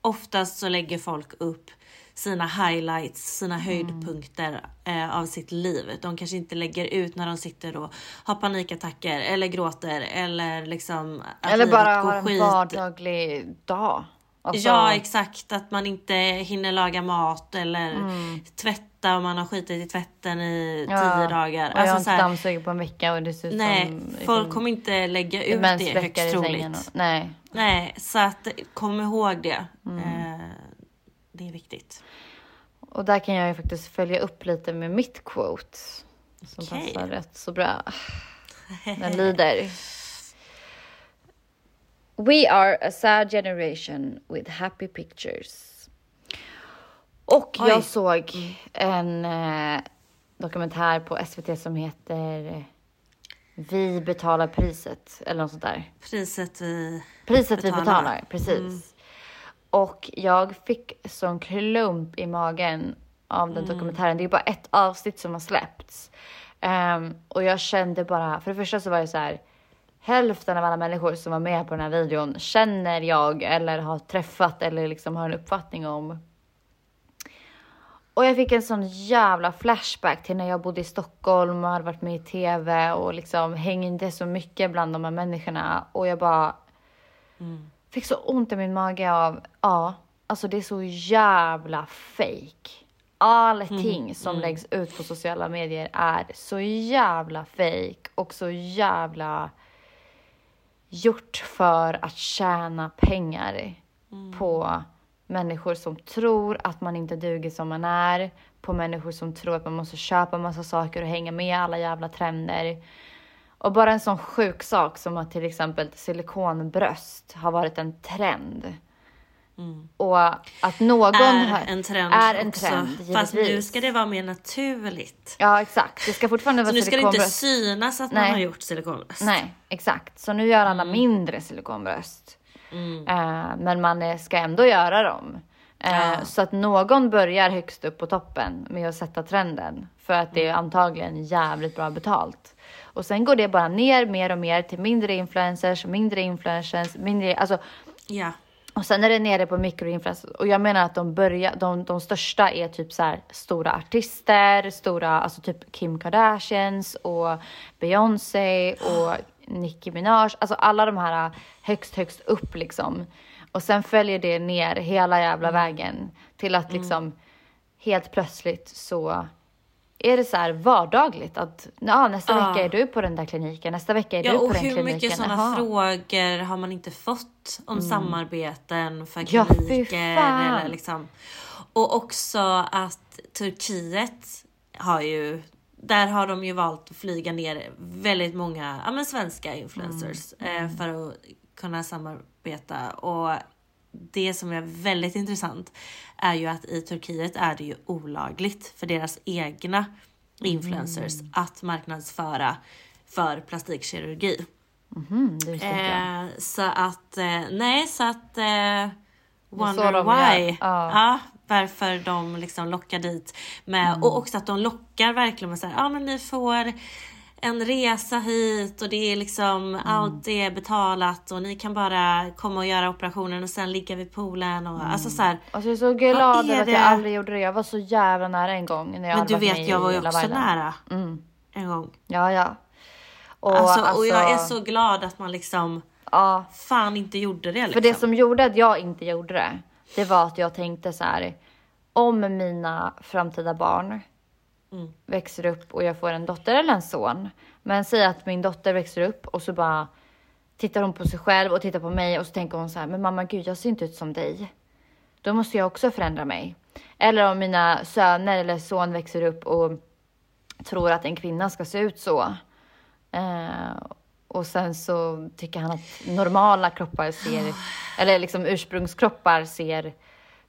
oftast så lägger folk upp sina highlights, sina höjdpunkter eh, av sitt liv. De kanske inte lägger ut när de sitter och har panikattacker eller gråter eller liksom Eller bara går ha en skit. vardaglig dag. Alltså, Ja exakt, att man inte hinner laga mat eller tvätta om man har skitit i tvätten i Mm. ja, tio dagar. Och jag har Alltså, inte så här, dammsugit på en vecka och det ser ut nej, som... liksom, folk kommer inte lägga ut det mensvecka högst troligt. och- Nej. Nej, så att kom ihåg det. Mm. Eh, det är viktigt. Och där kan jag ju faktiskt följa upp lite med mitt quote. Som Okej. passar rätt så bra. (laughs) Den lyder. We are a sad generation with happy pictures. Och Oj. jag såg en eh, dokumentär på SVT som heter Vi betalar priset eller något sånt där. Priset vi... Priset vi Betalar. betalar, precis. Och jag fick sån klump i magen av den dokumentären. Det är bara ett avsnitt som har släppts. Ehm, och jag kände bara, för det första så var det så här. Hälften av alla människor som var med på den här videon känner jag eller har träffat eller liksom har en uppfattning om. Och jag fick en sån jävla flashback till när jag bodde i Stockholm och hade varit med i TV och liksom hängde så mycket bland de här människorna. Och jag bara Mm. fick så ont i min mage av, ja, alltså det är så jävla fake. Allting Mm, som läggs ut på sociala medier är så jävla fake och så jävla gjort för att tjäna pengar på människor som tror att man inte duger som man är, på människor som tror att man måste köpa massa saker och hänga med alla jävla trender. Och bara en sån sjuk sak som att till exempel silikonbröst har varit en trend. Och att någon är har- en trend är en trend, Fast nu givetvis. ska det vara mer naturligt. Ja, exakt. Det ska fortfarande Så vara nu ska det inte silikonbröst. synas att Nej. man har gjort silikonbröst. Nej, exakt. Så nu gör alla Mm. mindre silikonbröst. Eh, men man ska ändå göra dem. Eh, Ja. Så att någon börjar högst upp på toppen med att sätta trenden. För att Mm. det är antagligen jävligt bra betalt. Och sen går det bara ner mer och mer till mindre influencers, mindre influencers, mindre, alltså Ja. Och sen är det nere på mikroinfluencers. Och jag menar att de börjar, de, de största är typ så här stora artister, stora, alltså typ Kim Kardashians och Beyoncé och Nicki Minaj. Alltså alla de här högst, högst upp liksom. Och sen följer det ner hela jävla vägen till att liksom helt plötsligt så är det så här vardagligt att ja, nästa Ja. vecka är du på den där kliniken, nästa vecka är Ja du på och den hur kliniken. mycket sådana frågor har man inte fått om samarbeten för Ja, kliniker eller liksom. Och också att Turkiet har ju där har de ju valt att flyga ner väldigt många ja, men svenska influencers Mm. eh, för att kunna samarbeta. Och det som är väldigt intressant är ju att i Turkiet är det ju olagligt för deras egna influencers Mm. att marknadsföra för plastikkirurgi. Mm. Eh, så att, eh, nej så att eh, Wonder de why. Ja. Ja, varför de liksom lockar dit med Mm. och också att de lockar verkligen med såhär, ja men ni får en resa hit och det är liksom Mm. allt är betalat och ni kan bara komma och göra operationen och sen ligga vid poolen och Mm. alltså så här. Alltså jag är så glad är över att jag aldrig gjorde det. Jag var så jävla nära en gång när jag Men du vet jag var ju också Island. nära Mm. en gång. Ja, ja. Och, Alltså, och jag är alltså, så glad att man liksom Ja, fan inte gjorde det liksom. för det som gjorde att jag inte gjorde det, det var att jag tänkte så här. Om mina framtida barn Mm. växer upp och jag får en dotter eller en son. Men säg att min dotter växer upp och så bara tittar hon på sig själv och tittar på mig och så tänker hon så här, men mamma gud jag ser inte ut som dig. Då måste jag också förändra mig. Eller om mina söner eller son växer upp och tror att en kvinna ska se ut så. Eh, och sen så tycker han att normala kroppar ser, eller liksom ursprungskroppar ser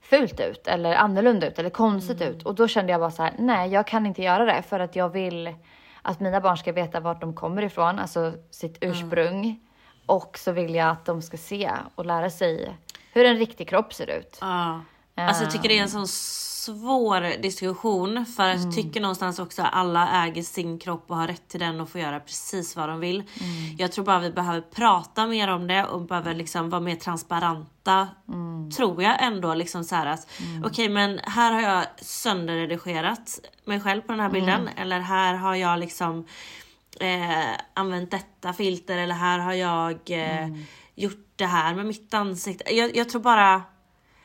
fult ut eller annorlunda ut eller konstigt ut. Och då kände jag bara så här, nej jag kan inte göra det för att jag vill att mina barn ska veta vart de kommer ifrån, alltså sitt ursprung. Och så vill jag att de ska se och lära sig hur en riktig kropp ser ut. Ja. Alltså jag tycker det är en sån svår diskussion för att jag tycker någonstans också att alla äger sin kropp och har rätt till den och får göra precis vad de vill. Jag tror bara vi behöver prata mer om det och behöver liksom vara mer transparenta. Tror jag ändå liksom så här att okej men här har jag sönderredigerat mig själv på den här bilden eller här har jag liksom eh, använt detta filter eller här har jag eh, gjort det här med mitt ansikte. Jag, jag tror bara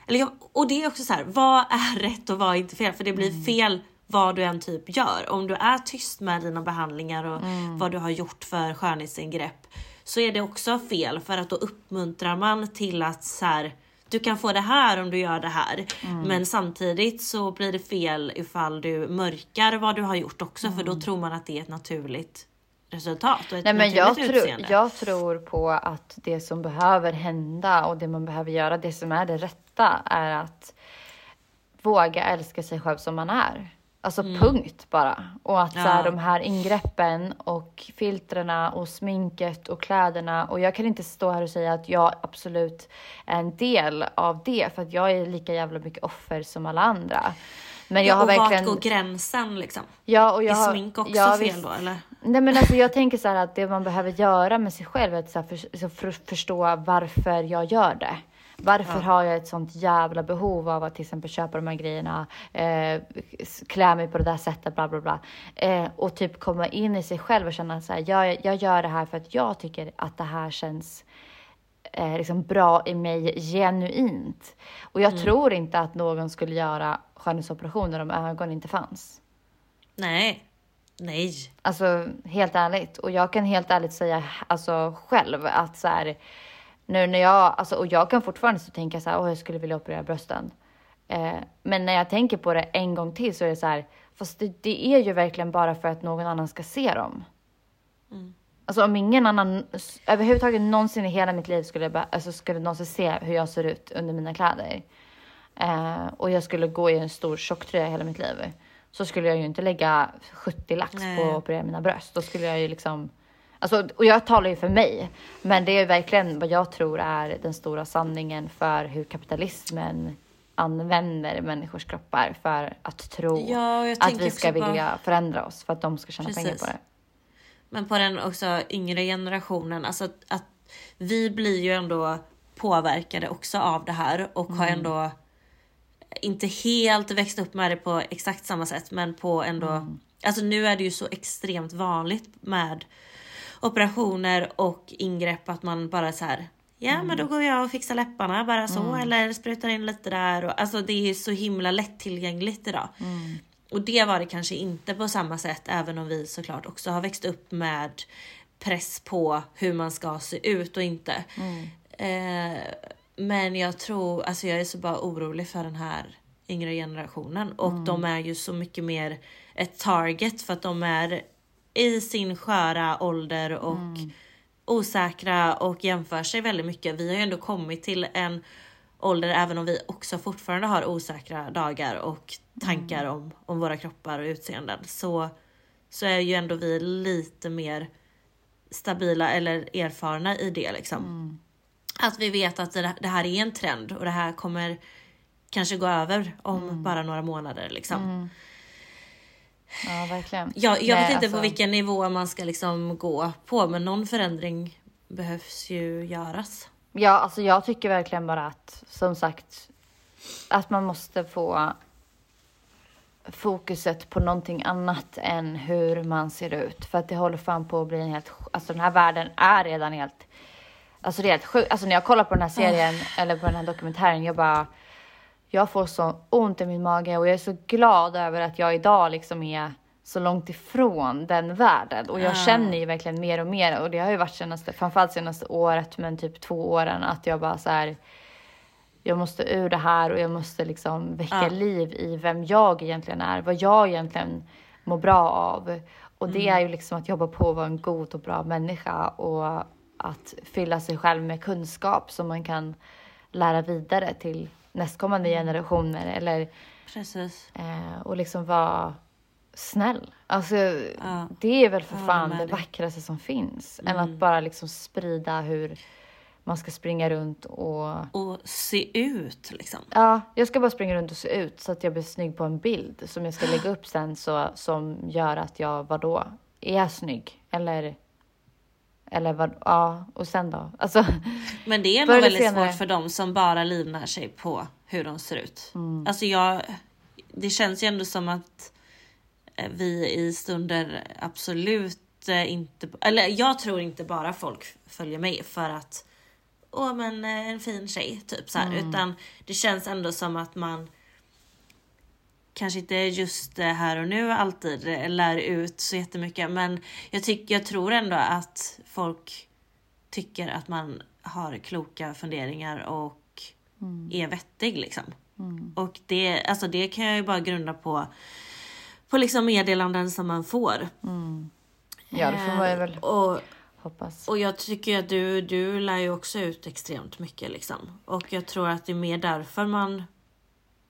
eller jag, och det är också så här, vad är (laughs) rätt och vad är inte fel? För det blir fel vad du än typ gör. Om du är tyst med dina behandlingar och vad du har gjort för skönhetsingrepp så är det också fel för att då uppmuntrar man till att så här, du kan få det här om du gör det här. Men samtidigt så blir det fel ifall du mörkar vad du har gjort också för då tror man att det är ett naturligt resultat och ett Nej, men jag, utseende. jag tror på att det som behöver hända och det man behöver göra, det som är det rätta, är att våga älska sig själv som man är. Alltså punkt bara. Och att så här, Mm. Ja. de här ingreppen och filtrerna och sminket och kläderna. Och jag kan inte stå här och säga att jag absolut är en del av det. För att jag är lika jävla mycket offer som alla andra. Men jag ja, har och verkligen... vart går gränsen liksom? Ja, och jag är smink också ja, fel visst. då eller? Nej men alltså jag tänker så här att det man behöver göra med sig själv är att så för, så för, förstå varför jag gör det. Varför Ja. har jag ett sånt jävla behov av att till exempel köpa de här grejerna, eh, klä mig på det där sättet, bla bla bla. Eh, och typ komma in i sig själv och känna så här, jag, jag gör det här för att jag tycker att det här känns eh, liksom bra i mig genuint. Och jag tror inte att någon skulle göra skönhetsoperationer om ögon inte fanns. Nej. Nej. Alltså helt ärligt. Och jag kan helt ärligt säga alltså själv att så här, nu när jag, alltså och jag kan fortfarande så tänka så här, åh jag skulle vilja operera brösten. Eh, men när jag tänker på det en gång till så är det så här, fast det, det är ju verkligen bara för att någon annan ska se dem. Alltså om ingen annan överhuvudtaget någonsin i hela mitt liv skulle, alltså, skulle någonsin se hur jag ser ut under mina kläder. Eh, och jag skulle gå i en stor tjocktröja hela mitt liv. Så skulle jag ju inte lägga 70 lax Nej. på att operera mina bröst. Då skulle jag ju liksom... Alltså, och jag talar ju för mig. Men det är verkligen vad jag tror är den stora sanningen för hur kapitalismen använder människors kroppar för att tro Ja, att vi ska också på- vilja förändra oss för att de ska tjäna pengar Precis. på det. Men på den också yngre generationen, alltså att, att vi blir ju ändå påverkade också av det här och har ändå inte helt växt upp med det på exakt samma sätt men på ändå, alltså nu är det ju så extremt vanligt med operationer och ingrepp att man bara så här. Ja men då går jag och fixar läpparna bara så eller sprutar in lite där och alltså det är så himla lättillgängligt idag. Och det var det kanske inte på samma sätt även om vi såklart också har växt upp med press på hur man ska se ut och inte. Eh, men jag tror, alltså jag är så bara orolig för den här yngre generationen. Och de är ju så mycket mer ett target för att de är i sin sköra ålder och osäkra och jämför sig väldigt mycket. Vi har ju ändå kommit till en ålder även om vi också fortfarande har osäkra dagar och tankar om, om våra kroppar och utseenden så, så är ju ändå vi lite mer stabila eller erfarna i det liksom. Att vi vet att det, här är en trend och det här kommer kanske gå över om bara några månader liksom. Ja, verkligen. Jag, jag Nej, vet inte alltså- på vilken nivå man ska liksom gå på men någon förändring behövs ju göras. Ja, alltså jag tycker verkligen bara att, som sagt, att man måste få fokuset på någonting annat än hur man ser ut. För att det håller fan på att bli en helt, alltså den här världen är redan helt, alltså det är helt sjukt. Alltså när jag kollar på den här serien eller på den här dokumentären, jag bara, jag får så ont i min mage och jag är så glad över att jag idag liksom är så långt ifrån den världen. Och jag känner ju verkligen mer och mer och det har ju varit senaste, framförallt senaste året men typ två åren att jag bara så här jag måste ur det här och jag måste liksom väcka Ja. liv i vem jag egentligen är, vad jag egentligen mår bra av. Och det är ju liksom att jobba på att vara en god och bra människa och att fylla sig själv med kunskap som man kan lära vidare till nästkommande generationer eller Precis. eh, och liksom vara snäll. Alltså Ja. det är väl för Jag fan det vackraste som finns. Än att bara liksom sprida hur man ska springa runt och Och se ut liksom. Ja, jag ska bara springa runt och se ut så att jag blir snygg på en bild som jag ska lägga upp sen så, som gör att jag, vadå, är snygg? Eller, eller vad, ja, och sen då? Alltså, (laughs) Men det är nog väldigt senare. svårt för dem som bara livnär sig på hur de ser ut. Alltså jag, det känns ju ändå som att eh, vi i stunder absolut eh, inte, eller jag tror inte bara folk följer mig för att åh men eh, en fin tjej typ så här, utan det känns ändå som att man kanske inte just här och nu alltid lär ut så jättemycket men jag, tycker, jag tror ändå att folk tycker att man har kloka funderingar och är vettig liksom. Och det, alltså det kan jag ju bara grunda på, på liksom meddelanden som man får. ja, det får man ju Eh, väl Och, hoppas. och jag tycker att du, du lär ju också ut extremt mycket liksom. Och jag tror att det är mer därför man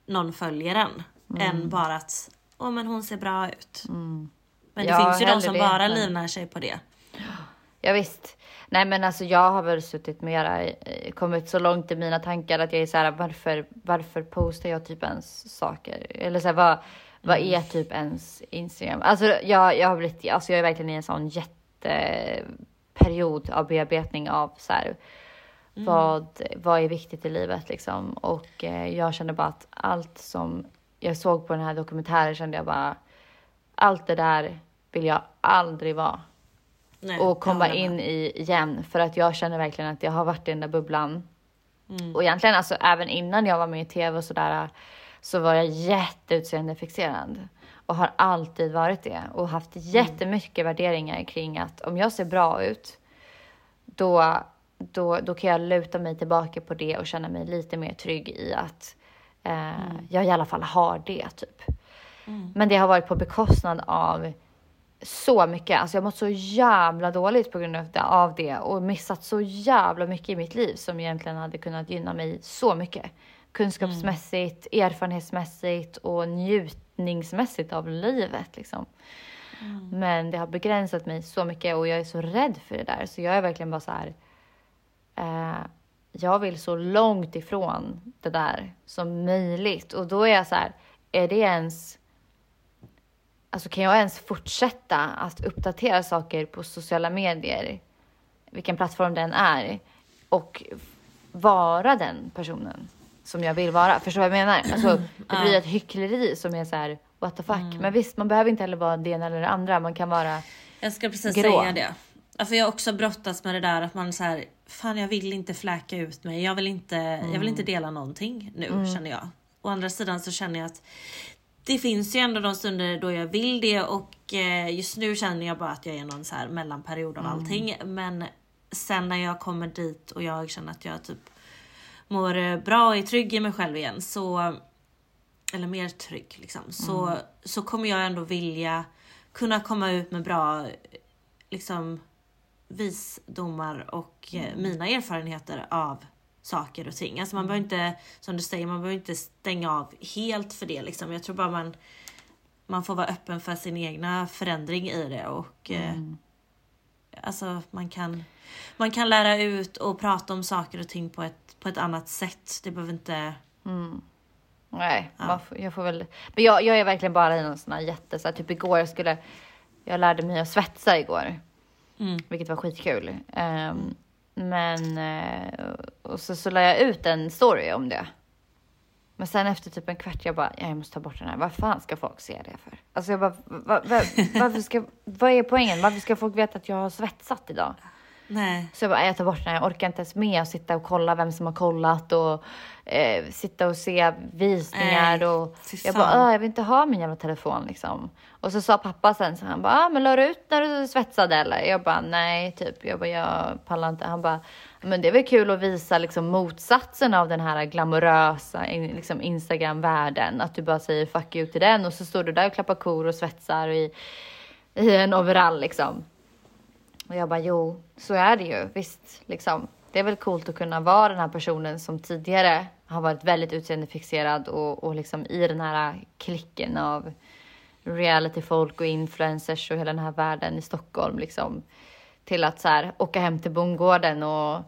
någon följer en. Mm. Än bara att, åh men hon ser bra ut. Men det Ja, finns ju de som det, bara men- livnär sig på det. Ja, visst. Nej men alltså jag har väl suttit mera, i- kommit så långt i mina tankar att jag är så här, varför, varför postar jag typ ens saker? Eller så här, vad, vad är typ ens Instagram? Alltså jag, jag har blivit, alltså jag är verkligen i en sån jätteperiod av bearbetning av så här, Vad, vad är viktigt i livet liksom. Och eh, jag kände bara att allt som jag såg på den här dokumentären kände jag bara, allt det där vill jag aldrig vara. Nej, och komma in i igen. För att jag känner verkligen att jag har varit i den där bubblan. Mm. Och egentligen alltså även innan jag var med i tv och sådär så var jag jätteutseendefikserad. Och har alltid varit det. Och haft jättemycket värderingar kring att om jag ser bra ut då, då, då kan jag luta mig tillbaka på det och känna mig lite mer trygg i att eh, jag i alla fall har det typ. Men det har varit på bekostnad av så mycket. Alltså jag har mått så jävla dåligt på grund av det, av det och missat så jävla mycket i mitt liv som egentligen hade kunnat gynna mig så mycket. Kunskapsmässigt, erfarenhetsmässigt och njutningsmässigt av livet liksom. Men det har begränsat mig så mycket och jag är så rädd för det där. Så jag är verkligen bara så här. Eh, jag vill så långt ifrån det där som möjligt. Och då är jag så här, är det ens... Alltså kan jag ens fortsätta att uppdatera saker på sociala medier, vilken plattform den är, och vara den personen som jag vill vara? Förstår du vad jag menar? Alltså, det blir ett hyckleri som är så här, what the fuck. Men visst, man behöver inte heller vara det ena eller det andra. Man kan vara... Jag ska precis grå. säga det. Alltså jag har också brottats med det där att man så här, fan jag vill inte fläka ut mig. Jag vill inte, jag vill inte dela någonting nu känner jag. Å andra sidan så känner jag att det finns ju ändå de stunder då jag vill det och eh, just nu känner jag bara att jag är någon så här mellanperiod av allting. Men sen när jag kommer dit och jag känner att jag typ mår eh, bra och är trygg i mig själv igen så eller mer trygg liksom, så, så kommer jag ändå vilja kunna komma ut med bra liksom visdomar och eh, mina erfarenheter av saker och ting. Alltså man behöver inte, som du säger, man behöver inte stänga av helt för det liksom. Jag tror bara man, man får vara öppen för sin egna förändring i det och eh, alltså man kan, man kan lära ut och prata om saker och ting på ett, på ett annat sätt. Det behöver inte Nej, man får, jag får väl... Men jag, jag är verkligen bara i någon sån här jätte... Så här, typ igår jag skulle... Jag lärde mig att svetsa igår. Mm. Vilket var skitkul. Um, men... Eh, och så, så la jag ut en story om det. Men sen efter typ en kvart jag bara, jag måste ta bort den här. Vad fan ska folk se det för? Alltså jag bara, va, va, varför ska, vad är poängen? Varför ska folk veta att jag har svetsat idag? Nej. Så jag bara, jag tar bort den. Jag orkar inte ens med att sitta och kolla vem som har kollat och eh, sitta och se visningar Nej, och jag bara, "Åh, jag vill inte ha min jävla telefon liksom. Och så sa pappa sen så han bara, ah, men la du ut när du svetsade eller? Jag bara, nej typ. Jag bara, jag pallar inte. Han bara, men det är väl kul att visa liksom motsatsen av den här glamorösa liksom Instagram-världen. Att du bara säger fuck you till den och så står du där och klappar kor och svetsar i, i en overall liksom. Och jag bara, jo, så är det ju. Visst, liksom. Det är väl coolt att kunna vara den här personen som tidigare har varit väldigt utseendefixerad och, och liksom i den här klicken av realityfolk och influencers och hela den här världen i Stockholm liksom. Till att så här åka hem till bondgården och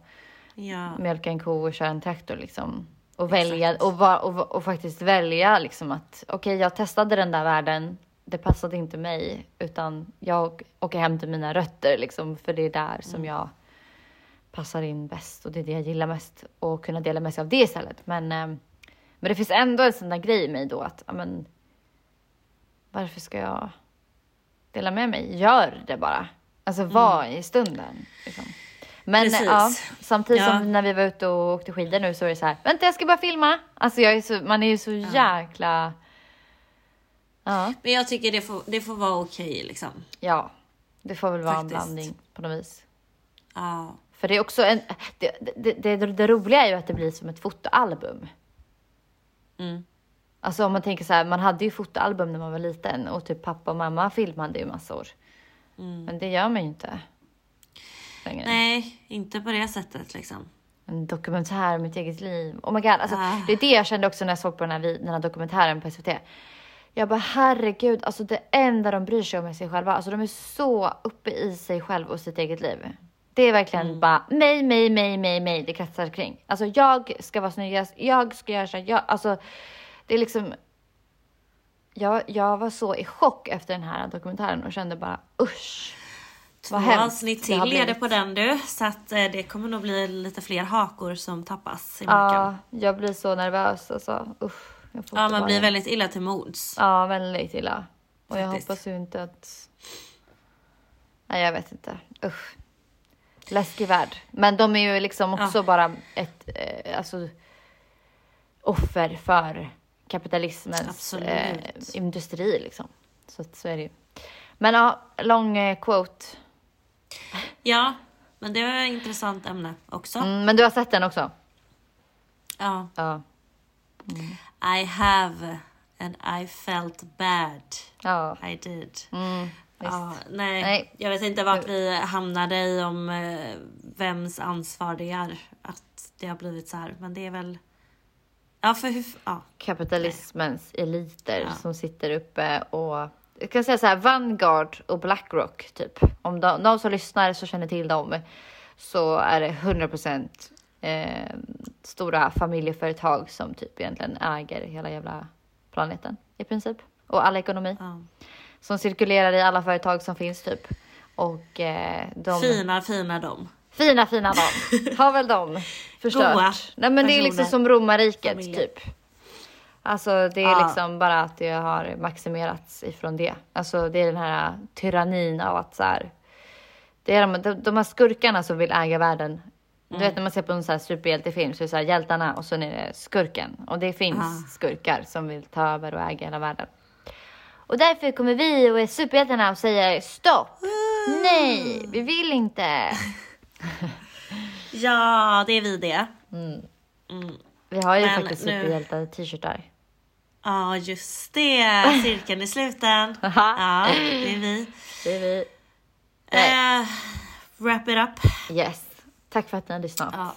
Ja. mjölka en ko och köra en traktor liksom. Och välja och, och, och faktiskt välja liksom att okej, jag testade den där världen. Det passade inte mig utan jag åker hem till mina rötter liksom för det är där som jag passar in bäst och det är det jag gillar mest och kunna dela med sig av det istället. Men, eh, men det finns ändå en sån där grej i mig då att ja, men, varför ska jag dela med mig? Gör det bara. Alltså var i stunden. Liksom. Men Precis. ja, samtidigt Ja. som när vi var ute och åkte skidor nu så är det så här, vänta jag ska bara filma. Alltså jag är så, man är ju så jäkla... Ja, Men jag tycker det får, det får vara okej liksom. ja. Det får väl vara Faktiskt. en blandning på något vis. Ja. För det är också en... Det, det, det, det, roliga är ju att det blir som ett fotoalbum. Mm. Alltså om man tänker så här, man hade ju fotoalbum när man var liten och typ pappa och mamma filmade ju massor. Men det gör man ju inte längre. Nej, inte på det sättet liksom. En dokumentär om mitt eget liv. Oh my god, alltså, Ah. det är det jag kände också när jag såg på den här, den här dokumentären på SVT. Jag bara herregud, alltså det enda de bryr sig om är sig själva. Alltså de är så uppe i sig själv och sitt eget liv. Det är verkligen bara mig, mig, mig, mig, mig det kretsar kring. Alltså jag ska vara snyggast, jag ska göra så jag, alltså det är liksom. Jag, jag var så i chock efter den här dokumentären och kände bara usch. Två avsnitt till är det på den du. Så att eh, det kommer nog bli lite fler hakor som tappas i marken. Ja, jag blir så nervös alltså. Usch, Ja, man blir väldigt illa till mods. Ja, väldigt illa. Och jag Faktiskt. hoppas ju inte att... Nej, jag vet inte. Usch. Läskig värld. Men de är ju liksom också Ja. bara ett eh, alltså, offer för kapitalismens eh, industri liksom. Så, så är det ju. Men ja, lång eh, quote. Ja, men det var ett intressant ämne också. Mm, men du har sett den också? Ja. Ja. I have and I felt bad. Ja. I did. Mm, Ja, nej, Nej. jag vet inte vart vi hamnade i om eh, vems ansvar det är att det har blivit så här. Men det är väl... Ja, för hur... Ja. kapitalismens eliter Ja. som sitter uppe och jag kan säga så här, Vanguard och Blackrock typ. Om de, de som lyssnar så känner till dem så är det 100% eh, stora familjeföretag som typ egentligen äger hela jävla planeten i princip. Och all ekonomi ja. som cirkulerar i alla företag som finns typ. Och eh, de... Fina, fina dem. Fina, fina de. (laughs) Har väl de förstört. Goa Nej men det är liksom som romarriket Familjer. typ. Alltså det är Ja. liksom bara att det har maximerats ifrån det. Alltså det är den här tyrannin av att så här. Det är de, de, de här skurkarna som vill äga världen. Du Mm. vet när man ser på en sån här superhjältefilm så är det så här hjältarna och så är det skurken. Och det finns Ah. skurkar som vill ta över och äga hela världen. Och därför kommer vi och är superhjältarna och säger stopp. Nej, vi vill inte. (laughs) Ja, det är vi det. Vi har ju Men faktiskt superhjältar-t-shirtar. Ja, just det. (laughs) Cirkeln i sluten. (laughs) Ja, det är vi. Det är vi. Eh, wrap it up. Yes. Tack för att ni har lyssnat. Ja.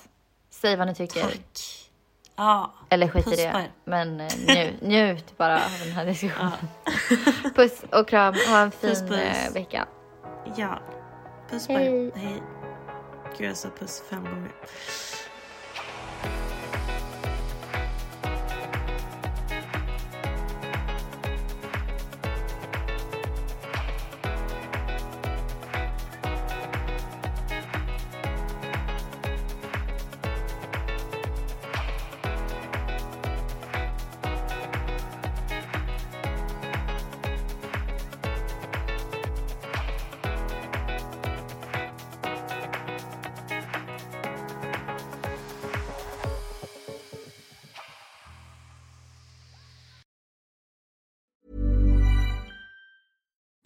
Säg vad ni tycker. Tack. Ja. Eller skit i Puss på det. Men eh, njut, (laughs) njut bara av den här diskussionen. (laughs) Puss och kram. Ha en fin Puss, puss. eh, vecka. Ja. Puss på er. Hej. Gud, jag sa puss fem gånger.